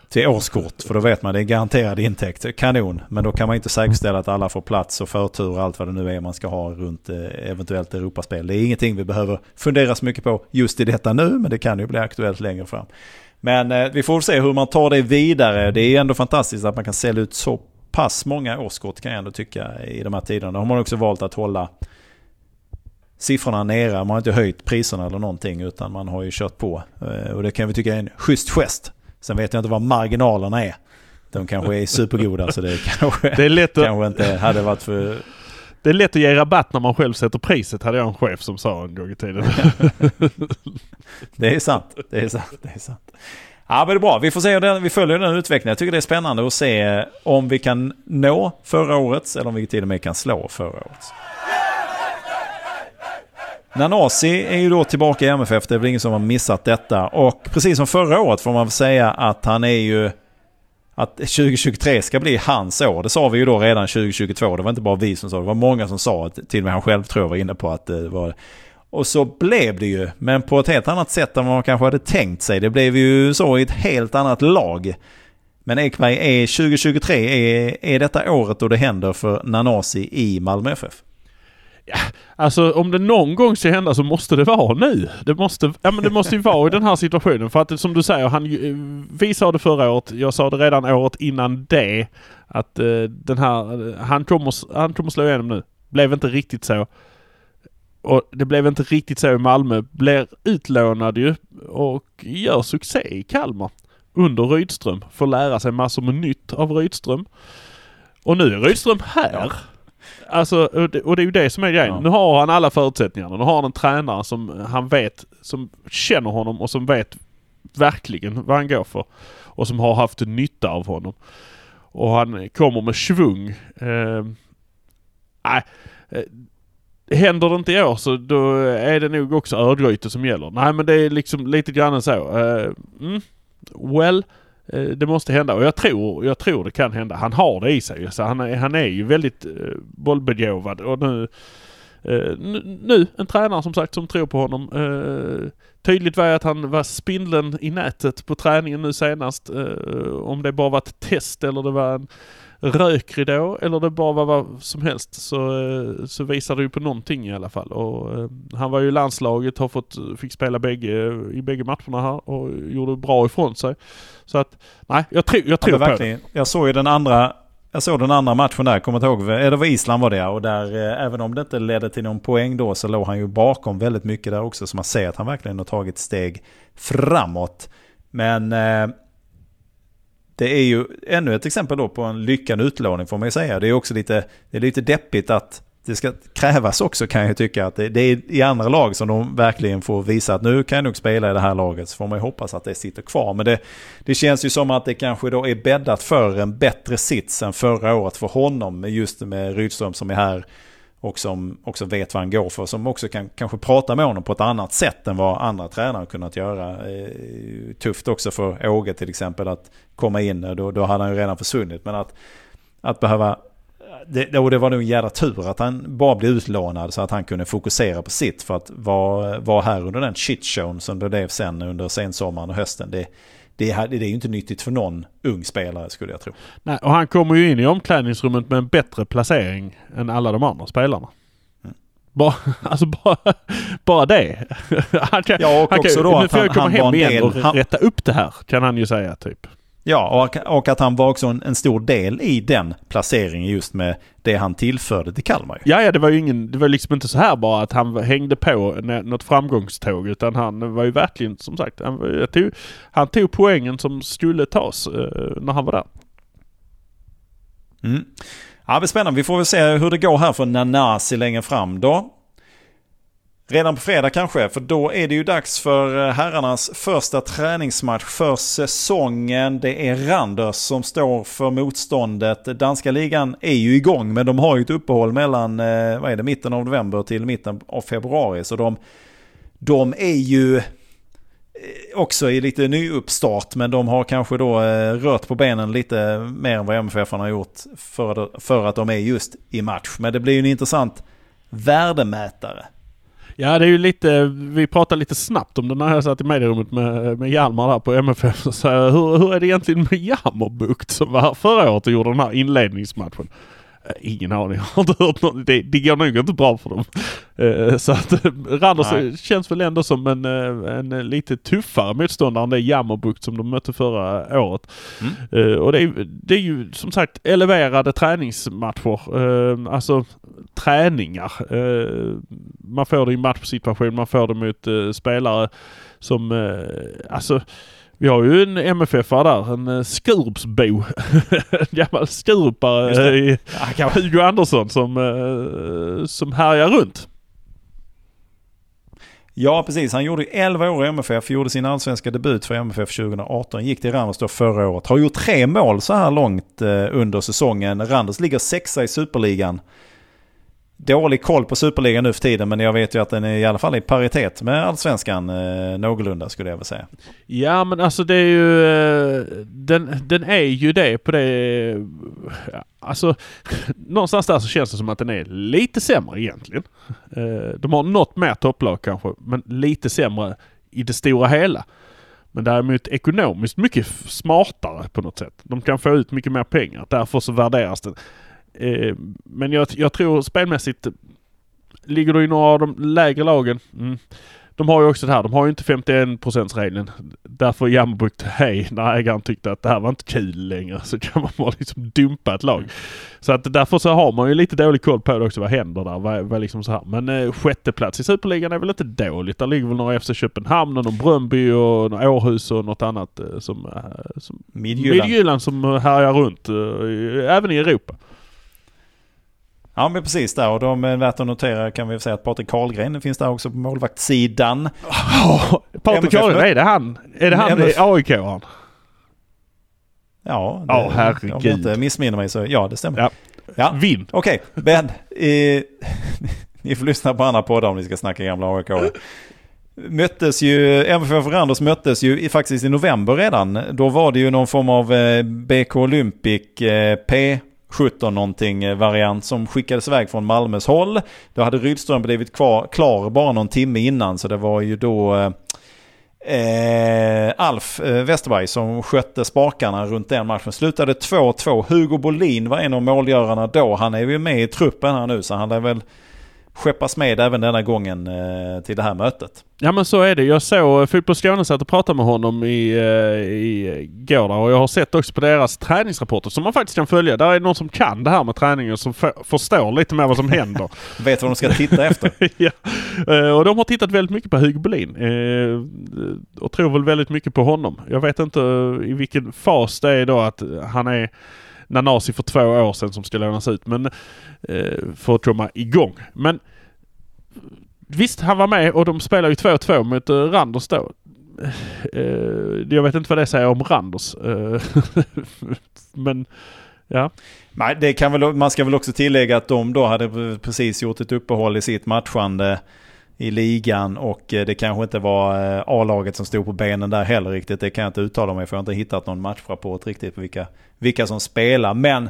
till årskort. För då vet man det är garanterad intäkt. Kanon. Men då kan man inte säkerställa att alla får plats och förtur och allt vad det nu är man ska ha runt eh, eventuellt Europaspel. Det är ingenting vi behöver fundera så mycket på just i detta nu. Men det kan ju bli aktuellt längre fram. Men eh, vi får se hur man tar det vidare. Det är ändå fantastiskt att man kan sälja ut så pass många årskort kan jag ändå tycka i de här tiderna. Då har man också valt att hålla siffrorna nere. Man har inte höjt priserna eller någonting utan man har ju kört på. Eh, och det kan vi tycka är en schysst gest. Sen vet jag inte vad marginalerna är. De kanske är supergoda så det kanske, det är lätt att... kanske inte hade varit för... Det är lätt att ge rabatt när man själv sätter priset hade jag en chef som sa en gång i tiden. det är sant. Det är sant. Det är sant. Ja men det är bra. Vi får se hur den, vi följer den utvecklingen. Jag tycker det är spännande att se om vi kan nå förra årets eller om vi till och med kan slå förra årets. Nanasi är ju då tillbaka i MFF, det är väl ingen som har missat detta. Och precis som förra året får man väl säga att han är ju... Att 2023 ska bli hans år. Det sa vi ju då redan 2022. Det var inte bara vi som sa det. Det var många som sa det. Till och med han själv tror jag var inne på att det var Och så blev det ju. Men på ett helt annat sätt än vad man kanske hade tänkt sig. Det blev ju så i ett helt annat lag. Men Ekberg, är 2023 är, är detta året då det händer för Nanasi i Malmö FF? Ja, alltså om det någon gång ska hända så måste det vara nu. Det måste, ja, men det måste ju vara i den här situationen. För att som du säger, han, eh, vi sa det förra året, jag sa det redan året innan det. Att uh, den här, han kommer, han kommer slå igenom nu. Blev inte riktigt så. Och det blev inte riktigt så i Malmö. Blir utlånad ju och gör succé i Kalmar. Under Rydström. Får lära sig massor med nytt av Rydström. Och nu är Rydström här. Alltså, och det, är ju det som är grejen. Ja. Nu har han alla förutsättningarna. Nu har han en tränare som han vet, som känner honom och som vet verkligen vad han går för. Och som har haft nytta av honom. Och han kommer med svung. Eh, nej. Eh, händer det inte i år så då är det nog också Örgryte som gäller. Nej men det är liksom lite grann så. Eh, mm, well, Eh, Eh, det måste hända och jag tror, jag tror det kan hända. Han har det i sig. Så han, är, han är ju väldigt eh, bollbegåvad och nu, eh, nu, en tränare som sagt som tror på honom. Eh, tydligt var att han var spindeln i nätet på träningen nu senast. Eh, om det bara var ett test eller det var en rökridå eller det bara var vad som helst så, uh, så visar det ju på någonting i alla fall. Och, uh, han var ju i landslaget, har fått, fick spela bägge, i bägge matcherna här och gjorde bra ifrån sig. Så att, nej, jag, tror jag tror ja, på det. Jag såg ju den andra jag såg den andra matchen där, kommer inte ihåg, det var Island var det och där eh, även om det inte ledde till någon poäng då så låg han ju bakom väldigt mycket där också så man ser att han verkligen har tagit steg framåt. Men eh, det är ju ännu ett exempel då på en lyckad utlåning får man ju säga. Det är också lite, det är lite deppigt att det ska krävas också kan jag tycka. att det, det, är i andra lag som de verkligen får visa att nu kan jag nog spela i det här laget. Så får man ju hoppas att det sitter kvar. Men det, det känns ju som att det kanske då är bäddat för en bättre sits än förra året för honom. Just med Rydström som är här och som också vet vad han går för. Som också kan kanske prata med honom på ett annat sätt än vad andra tränare kunnat göra. Eh, tufft också för Åge till exempel att komma in. Då, då hade han ju redan försvunnit. Men att, att behöva det, och det var nog en jävla tur att han bara blev utlånad så att han kunde fokusera på sitt. För att vara, vara här under den shitshown som det blev sen under sensommaren och hösten. Det, det, är, det är ju inte nyttigt för någon ung spelare skulle jag tro. Nej, och han kommer ju in i omklädningsrummet med en bättre placering än alla de andra spelarna. Mm. Bara, alltså bara, bara det. Han kan, ja, och också kan, då nu får jag komma hem igen och han, rätta upp det här kan han ju säga typ. Ja, och, och att han var också en, en, stor del i den placeringen just med det han tillförde till Kalmar. Ja, ja, det var ju ingen, det var liksom inte så här bara att han hängde på något framgångståg utan han var ju verkligen som sagt, han, tog, han tog poängen som skulle tas eh, när han var där. Mm. Ja, det blir spännande. Vi får väl se hur det går här för Nanasi längre fram då. Redan på fredag kanske, för då är det ju dags för eh, herrarnas första träningsmatch för säsongen. Det är Randers som står för motståndet. Danska ligan är ju igång, men de har ju ett uppehåll mellan eh, vad är det, mitten av november till mitten av februari. Så de, de är ju eh, också i lite nyuppstart, men de har kanske då rört på benen lite mer än vad MFF har gjort för, för att de är just i match. Men det blir ju en intressant värdemätare. Ja det är ju lite, vi pratade lite snabbt om det när jag satt i medierummet med, med Hjalmar där på MFF. Så eh, hur, hur är det egentligen med Jammerbukt som var här förra året och gjorde den här inledningsmatchen? Eh, ingen aning, jag har inte hört något. Det, det går nog inte bra för dem. Uh, så att Randers Nej. känns väl ändå som en, en lite tuffare motståndare än det Jammerbukt som de mötte förra året. Mm. Uh, och det är, det är ju som sagt eleverade träningsmatcher. Uh, alltså träningar. man får det i matchsituation, man får det mot spelare som, alltså vi har ju en MFF-are där, en uh, Skurupsbo. en gammal Skurupare, ja, Hugo Andersson som, uh, som härjar runt. Ja, precis. Han gjorde 11 år i MFF, gjorde sin allsvenska debut för MFF 2018, gick till Randers då förra året. Har gjort tre mål så här långt under säsongen. Randers ligger sexa i superligan dålig koll på Superligan nu för tiden men jag vet ju att den är i alla fall i paritet med Allsvenskan eh, någorlunda skulle jag vilja säga. Ja men alltså det är ju, eh, den, den är ju det på det, alltså någonstans där så känns det som att den är lite sämre egentligen. Eh, de har något mer topplag kanske men lite sämre i det stora hela. Men däremot ekonomiskt mycket smartare på något sätt. De kan få ut mycket mer pengar. Därför så värderas den. Eh, men jag, jag tror spelmässigt ligger du i några av de lägre lagen. Mm. De har ju också det här, de har ju inte 51 regeln. Därför Jammerbukt hej när ägaren tyckte att det här var inte kul längre så kan man bara liksom dumpa ett lag. Så att därför så har man ju lite dålig koll på det också. Vad händer där? Vad, vad liksom så här. Men eh, sjätteplats i Superligan är väl inte dåligt. Där ligger väl några FC Köpenhamn och någon Bröndby och några Århus och något annat eh, som, eh, som Midtjylland som härjar runt. Eh, även i Europa. Ja men precis där och de är värt att notera kan vi säga att Patrik Karlgren finns där också på målvaktssidan. Oh, Patrik Karlgren, är det han? Är det han aik -an? Ja, det, oh, herregud. om jag inte missminner mig så ja det stämmer. Ja. Ja. Vinn. Okej, okay, Ben. Eh, ni får lyssna på andra poddar om ni ska snacka gamla AIK. Möttes ju, MFF Randers möttes ju faktiskt i november redan. Då var det ju någon form av eh, BK Olympic eh, P 17 någonting eh, variant som skickades iväg från Malmös håll. Då hade Rydström blivit kvar, klar bara någon timme innan så det var ju då eh, eh Alf eh, Westerberg som skötte spakarna runt den matchen. Slutade 2-2. Hugo Bolin var en av målgörarna då. Han är ju med i truppen här nu så han är väl skeppas med även denna gången eh, till det här mötet. Ja men så är det. Jag såg eh, Fotboll Skåne satt och pratade med honom i, eh, i går och jag har sett också på deras träningsrapporter som man faktiskt kan följa. Där är någon som kan det här med träningen som förstår lite mer vad som händer. Vet vad de ska titta efter. ja. Och de har tittat väldigt mycket på Hugo Bolin. Och tror väl väldigt mycket på honom. Jag vet inte i vilken fas det är då att han är Nanasi för två år sedan som ska lånas ut. Men eh, för att komma igång. Men visst, han var med och de spelar ju 2-2 mot eh, Randers då. Eh, eh, jag vet inte vad det säger om Randers. Men ja. Nej, det kan väl, man ska väl också tillägga att de då hade precis gjort ett uppehåll i sitt matchande i ligan och eh, det kanske inte var eh, A-laget som stod på benen där heller riktigt. Det kan jag inte uttala mig för jag har inte hittat någon matchrapport riktigt på vilka, vilka som spelar. Men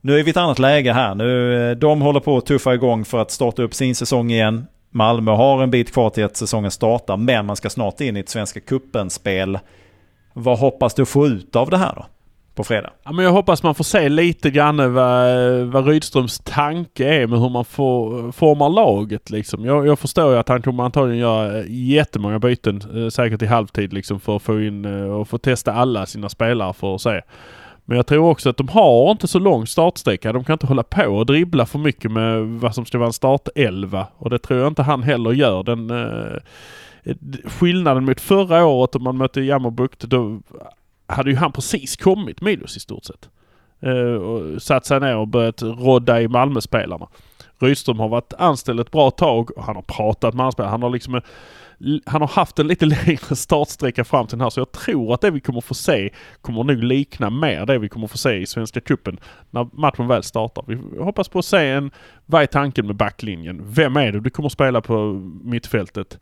nu är vi i ett annat läge här. Nu, eh, de håller på att tuffa igång för att starta upp sin säsong igen. Malmö har en bit kvar till att säsongen startar, men man ska snart in i ett Svenska Cupen-spel. Vad hoppas du få ut av det här då? På fredag? Ja, men jag hoppas man får se lite grann vad, vad Rydströms tanke är med hur man får, formar laget. Liksom. Jag, jag förstår ju att han kommer antagligen göra jättemånga byten, eh, säkert i halvtid, liksom, för att få in eh, och få testa alla sina spelare för att se. Men jag tror också att de har inte så lång startsträcka. De kan inte hålla på och dribbla för mycket med vad som ska vara en startelva. Och det tror jag inte han heller gör. Den eh, eh skillnaden mot förra året om man mötte Jammerbukt, då hade ju han precis kommit Milos i stort sett. Uh, och satt sig ner och börjat rodda i Malmöspelarna. Rydström har varit anställd ett bra tag och han har pratat med anspelare. Han har liksom eh, han har haft en lite längre startsträcka fram till den här så jag tror att det vi kommer få se kommer nog likna mer det vi kommer få se i Svenska Cupen när matchen väl startar. Vi hoppas på att se en, vad är tanken med backlinjen? Vem är det du kommer spela på mittfältet?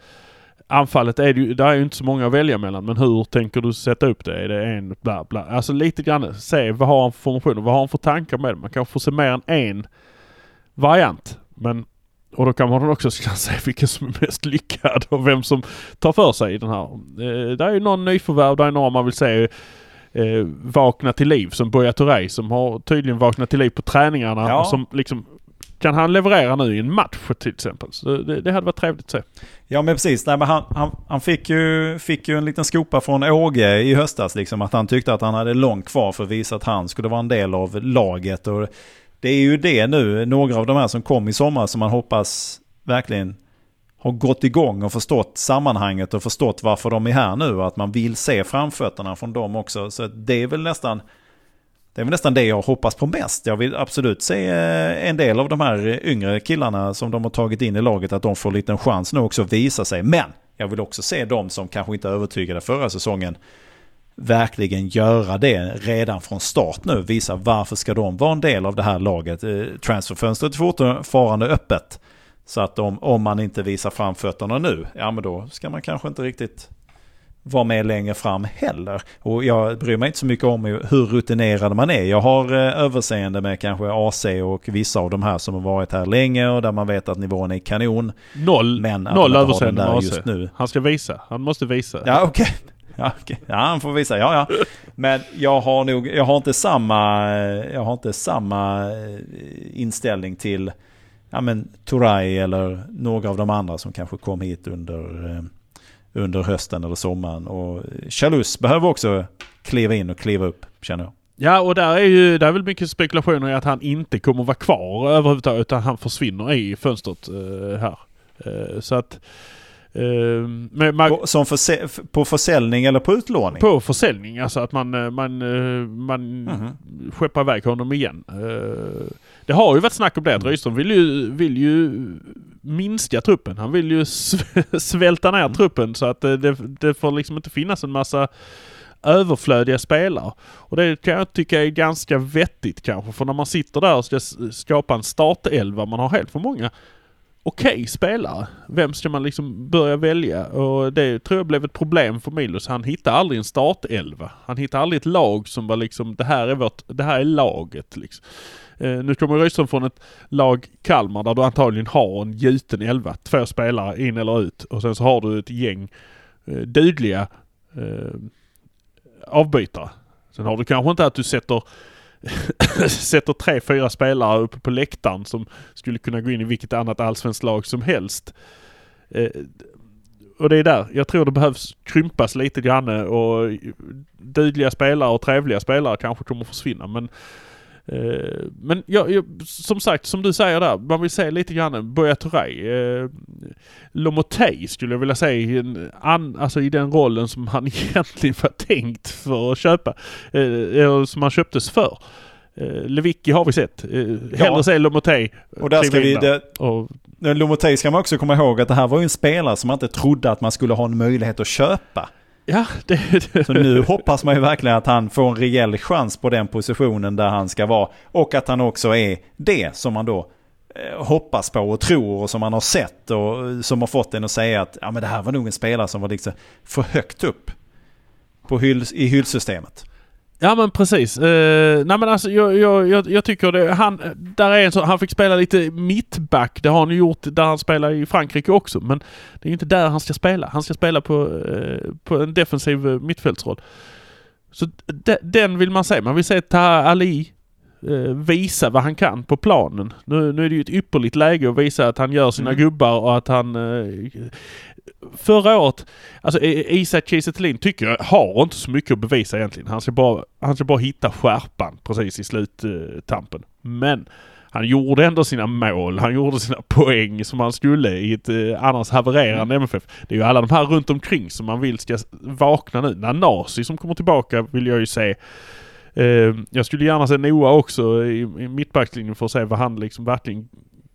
Anfallet är det ju, där är ju inte så många att välja mellan men hur tänker du sätta upp det? Är det en bla bla? Alltså lite grann se vad har han för formationer? Vad har han för tankar med det? Man kanske får se mer än en variant. Men och då kan man också säga vilken som är mest lyckad och vem som tar för sig i den här. Eh, det är ju någon nyförvärv, det är några man vill se eh, vakna till liv som Buya Touré som har tydligen vaknat till liv på träningarna ja. och som liksom kan han leverera nu i en match till exempel? Så det, det hade varit trevligt att se. Ja men precis. Nej, men han, han, han fick, ju, fick ju en liten skopa från Åge i höstas. Liksom, att han tyckte att han hade långt kvar för att visa att han skulle vara en del av laget. Och det är ju det nu, några av de här som kom i sommar som man hoppas verkligen har gått igång och förstått sammanhanget och förstått varför de är här nu att man vill se framfötterna från dem också. Så det är väl nästan det är väl nästan det jag hoppas på mest. Jag vill absolut se eh, en del av de här yngre killarna som de har tagit in i laget att de får en liten chans nu också att visa sig. Men jag vill också se de som kanske inte övertygade förra säsongen verkligen göra det redan från start nu. Visa varför ska de vara en del av det här laget. Eh, transferfönstret är fortfarande öppet. Så att om, om man inte visar framfötterna nu, ja men då ska man kanske inte riktigt vara med längre fram heller. Och jag bryr mig inte så mycket om hur rutinerad man är. Jag har eh, överseende med kanske AC och vissa av de här som har varit här länge och där man vet att nivån är kanon. Noll, men noll överseende med AC. Nu. Han ska visa. Han måste visa. Ja okej. Okay. Ja, okay. ja, han får visa. Ja, ja. Men jag har nog, jag har inte samma, jag har inte samma eh, inställning till ja, men Turay eller några av de andra som kanske kom hit under, eh, under hösten eller sommaren. Och Chalus behöver också kliva in och kliva upp, känner jag. Ja, och där är ju, där är väl mycket spekulationer i att han inte kommer vara kvar överhuvudtaget utan han försvinner i fönstret uh, här. Uh, så att man, på, som förse, på försäljning eller på utlåning? På försäljning, alltså att man, eh, man, eh, man mm -hmm. skeppar iväg honom igen. Uh, det har ju varit snack om det att mm. Rydström vill ju, vill ju minska truppen. Han vill ju svälta ner mm. truppen så att det, det får liksom inte finnas en massa överflödiga spelare. Och det kan jag tycka är ganska vettigt kanske. För när man sitter där och ska skapa en startelva, man har helt för många okej okay spelare. Vem ska man liksom börja välja? Och det tror jag blev ett problem för Milos. Han hittade aldrig en startelva. Han hittade aldrig ett lag som var liksom, det här är vårt, det här är laget liksom. Eh, nu kommer Rydström från ett lag Kalmar där du antagligen har en gjuten elva. Två spelare in eller ut. Och sen så har du ett gäng eh, dugliga eh, avbytare. Sen har du kanske inte att du sätter sätter tre, fyra spelare uppe på läktaren som skulle kunna gå in i vilket annat allsvenskt lag som helst. Eh, och det är där. Jag tror det behövs krympas lite grann och dugliga spelare och trevliga spelare kanske kommer försvinna. Men Eh, men jag, jag, som sagt, som du säger där, man vill se lite grann Buya Touré. Eh, Lomotey skulle jag vilja säga i, an, alltså i den rollen som han egentligen var tänkt för att köpa. Eh, eller som han köptes för. Eh, Lewicki har vi sett. Eh, hellre ja. se Lomotey. Och där ska vi... Det, och, Lomotey ska man också komma ihåg att det här var ju en spelare som man inte trodde att man skulle ha en möjlighet att köpa. Ja, det, det. Så nu hoppas man ju verkligen att han får en rejäl chans på den positionen där han ska vara. Och att han också är det som man då eh, hoppas på och tror och som man har sett och eh, som har fått en att säga att ja, men det här var nog en spelare som var liksom för högt upp på hyll, i hyllsystemet. Ja men precis. Uh, nej men alltså jag, jag, jag, jag, tycker det. Han, där är en så, han fick spela lite mittback. Det har han gjort där han spelar i Frankrike också. Men det är ju inte där han ska spela. Han ska spela på, uh, på en defensiv mittfältsroll. Så de, den vill man se. Man vill se Taha Ali uh, visa vad han kan på planen. Nu, nu är det ju ett ypperligt läge att visa att han gör sina mm. gubbar och att han förra året, alltså Isak Kiese tycker jag har inte så mycket att bevisa egentligen. Han ska bara, han ska bara hitta skärpan precis i sluttampen. Men han gjorde ändå sina mål, han gjorde sina poäng som han skulle i ett eh, annars havererande mm. MFF. Det är ju alla de här runt omkring som man vill ska vakna nu. Nanasi som kommer tillbaka vill jag ju se. Eh, jag skulle gärna se Noah också i, i mittbackslinjen för att se vad han liksom verkligen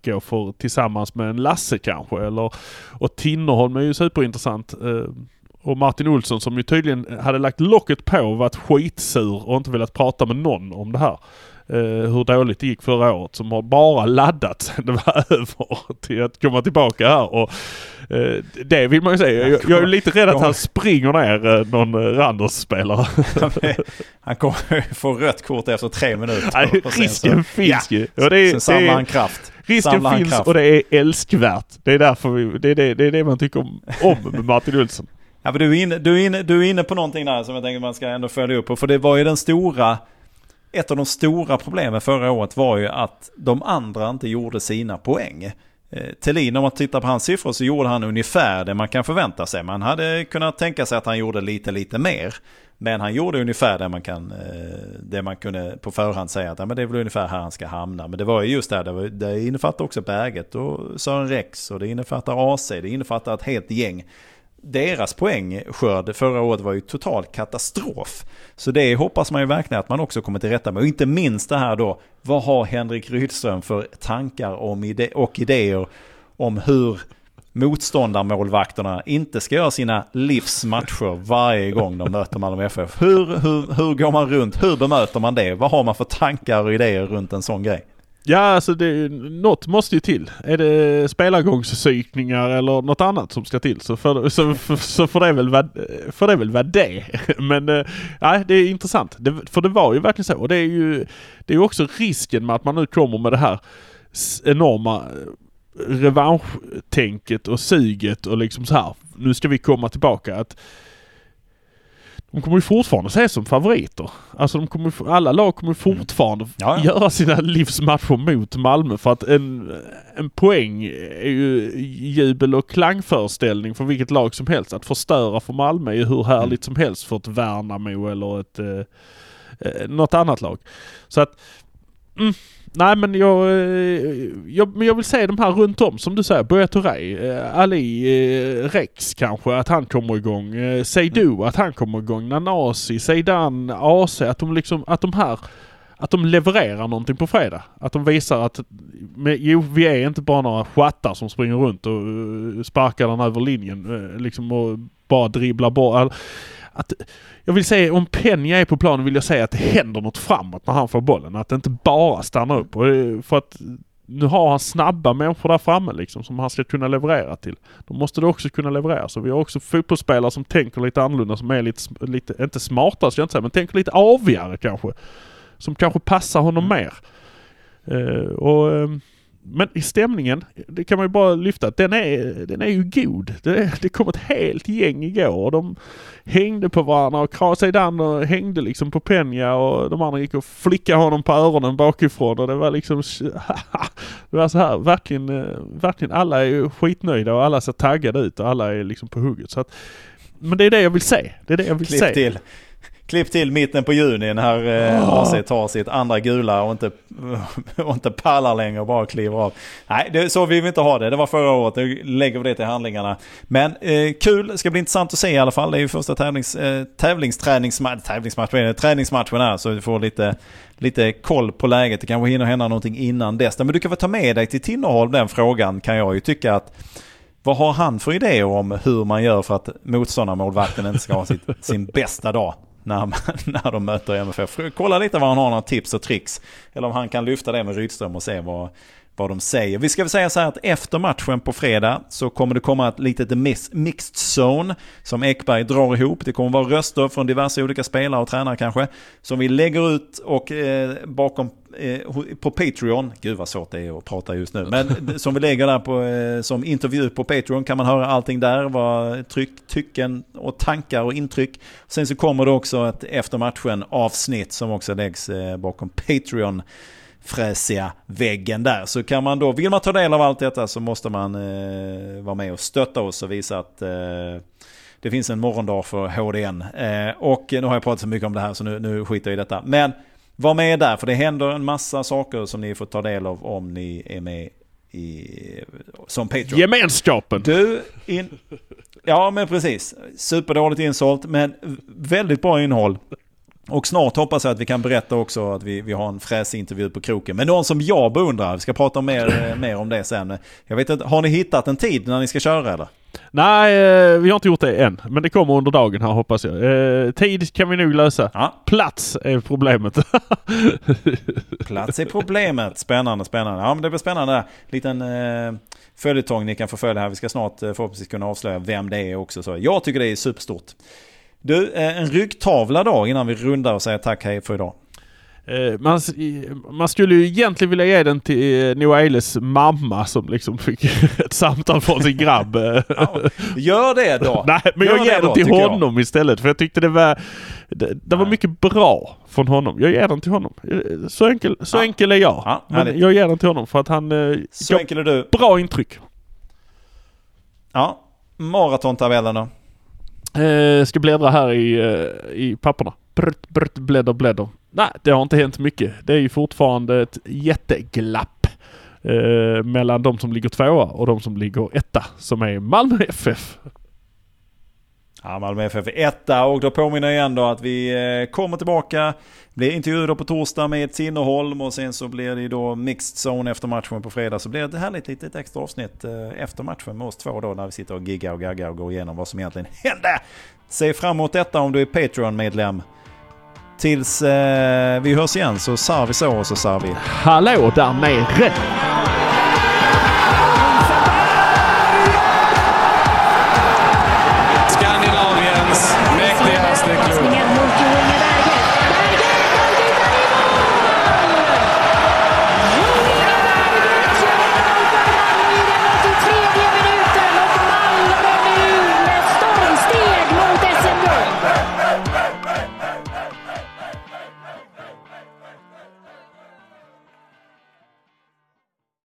gå för tillsammans med en Lasse kanske. Eller, och Tinnerholm är ju superintressant. Eh, och Martin Olsson som ju tydligen hade lagt locket på och varit skitsur och inte velat prata med någon om det här. Uh, hur dåligt det gick förra året som har bara laddat sen det var över till att komma tillbaka här. Och, uh, det vill man ju säga. Jag, jag är lite rädd att han springer ner uh, någon Randers-spelare. han kommer få rött kort efter tre minuter. Nej, risken finns ju. Ja, sen samlar han kraft. Risken finns kraft. och det är älskvärt. Det är därför vi, det, är det, det är det man tycker om, om med Martin Olsson. Ja, men du, är inne, du, är inne, du är inne på någonting där som jag tänker man ska ändå följa upp på. För det var ju den stora, ett av de stora problemen förra året var ju att de andra inte gjorde sina poäng. Eh, Thelin, om man tittar på hans siffror så gjorde han ungefär det man kan förvänta sig. Man hade kunnat tänka sig att han gjorde lite, lite mer. Men han gjorde ungefär det man, kan, eh, det man kunde på förhand säga att ja, men det är väl ungefär här han ska hamna. Men det var ju just där, det, det innefattar också Berget och Sören Rex och det innefattar AC, det innefattar ett helt gäng. Deras poängskörd förra året var ju total katastrof. Så det hoppas man ju verkligen att man också kommer till rätta med. Och inte minst det här då, vad har Henrik Rydström för tankar om ide och idéer om hur motståndarmålvakterna inte ska göra sina livsmatcher varje gång de möter Malmö FF. Hur, hur, hur går man runt? Hur bemöter man det? Vad har man för tankar och idéer runt en sån grej? Ja, alltså det, något måste ju till. Är det spelargångspsykningar eller något annat som ska till så får, så, så får, det, väl får det väl vara det. Men eh, nej, det är intressant. Det, för det var ju verkligen så. Och det är ju det är också risken med att man nu kommer med det här enorma eh, revanschtänket och suget och liksom så här. Nu ska vi komma tillbaka. att de kommer ju fortfarande ses som favoriter. Alltså de kommer, alla lag kommer fortfarande mm. ja, ja. göra sina livsmatcher mot Malmö för att en, en poäng är ju jubel och klangföreställning för vilket lag som helst. Att förstöra för Malmö är ju hur härligt mm. som helst för ett Värnamo eller ett eh, eh något annat lag. Så att mm, Nej men jag, eh, jag, men jag vill se de här runt om som du säger. Buya Touré, eh, Ali, eh, Rex kanske, att han kommer igång. Seydou, mm. att han kommer igång. Nanasi, Zeidan, AC, att de liksom, att de här att de levererar någonting på fredag. Att de visar att men, jo, vi är inte bara några skattar som springer runt och sparkar den över linjen liksom och bara dribblar bort att, jag vill säga om Penja är på planen vill jag säga att det händer något framåt när han får bollen. Att det inte bara stannar upp. Och för att nu har han snabba människor där framme liksom som han ska kunna leverera till. Då måste det också kunna leverera. Så vi har också fotbollsspelare som tänker lite annorlunda, som är lite, lite inte smarta ska jag inte säga, men tänker lite avigare kanske. Som kanske passar honom mm. mer. Uh, och uh, men stämningen, det kan man ju bara lyfta, den är, den är ju god. Det, det kom ett helt gäng igår och de hängde på varandra och Kraseidan och hängde liksom på Penja och de andra gick och flickade honom på öronen bakifrån och det var liksom... det var så här, verkligen, eh, verkligen alla är ju skitnöjda och alla ser taggade ut och alla är liksom på hugget. Så att, men det är det jag vill se. Det är det jag vill Klipp se. till. Klipp till mitten på juni när eh. AC tar sitt andra gula och inte, och inte pallar längre och bara kliver av. Nej, det, så vill vi inte ha det. Det var förra året. Nu lägger vi det till handlingarna. Men eh, kul, ska bli intressant att se i alla fall. Det är ju första tävlings, eh, tävlingsträningsmatch, tävlingsmatch, vad är det? träningsmatchen här. Så vi får lite, lite koll på läget. Det kanske hinner hända någonting innan dess. Men du kan väl ta med dig till Tinnerholm den frågan kan jag ju tycka att vad har han för idéer om hur man gör för att motståndarmålvakten inte ska ha sitt, sin bästa dag när, när de möter MFF? Kolla lite vad han har några tips och tricks. Eller om han kan lyfta det med Rydström och se vad, vad de säger. Vi ska väl säga så här att efter matchen på fredag så kommer det komma ett litet mixed zone som Ekberg drar ihop. Det kommer vara röster från diverse olika spelare och tränare kanske. Som vi lägger ut och eh, bakom eh, på Patreon. Gud vad svårt det är att prata just nu. Men som vi lägger där på, eh, som intervju på Patreon kan man höra allting där. Vad tryck, tycken och tankar och intryck. Sen så kommer det också ett efter matchen avsnitt som också läggs eh, bakom Patreon fräsiga väggen där. Så kan man då, vill man ta del av allt detta så måste man eh, vara med och stötta oss och visa att eh, det finns en morgondag för HDN. Eh, och nu har jag pratat så mycket om det här så nu, nu skiter jag i detta. Men var med där för det händer en massa saker som ni får ta del av om ni är med i, som Patreon. Gemenskapen! Du, in, ja men precis. Superdåligt insålt men väldigt bra innehåll. Och snart hoppas jag att vi kan berätta också att vi, vi har en fräsig intervju på kroken. Men någon som jag beundrar, vi ska prata mer, eh, mer om det sen. Jag vet inte, har ni hittat en tid när ni ska köra eller? Nej, eh, vi har inte gjort det än. Men det kommer under dagen här hoppas jag. Eh, tid kan vi nog lösa. Ja, Plats är problemet. plats är problemet. Spännande, spännande. Ja men det blir spännande. Liten eh, följetong ni kan förfölja här. Vi ska snart eh, förhoppningsvis kunna avslöja vem det är också. Så jag tycker det är superstort. Du, eh, en ryggtavla då innan vi rundar och säger tack hej för idag. Eh, man, man skulle ju egentligen vilja ge den till eh, Noah Eiles mamma som liksom fick ett samtal från sin grabb. Ja, gör det då. Nej, men Gör jag ger den då, till tycker jag. honom istället. För jag tyckte det var, det, det var mycket bra från honom. Jag ger den till honom. Så enkel, så Ja. enkel är jag. Ja, men jag ger den till honom för att han Så enkel är du. bra intryck. Ja, maratontabellen då. Eh, ska bläddra här i, eh, i papperna. Brrt, brrt, blädder, blädder. Nej, det har inte hänt mycket. Det är ju fortfarande ett jätteglapp eh, mellan de som ligger tvåa och de som ligger etta, som är Malmö FF. Ja, Malmö FF är etta och då påminner jag igen då att vi eh, kommer tillbaka. Blir intervjuer på torsdag med Tinnerholm och sen så blir det då mixed zone efter matchen på fredag. Så blir det ett härligt litet extra avsnitt eh, efter matchen med oss två då när vi sitter och giggar och gaggar och går igenom vad som egentligen hände. Se fram emot detta om du är Patreon-medlem. Tills eh, vi hörs igen så sar vi så och så sar vi. Hallå där nere!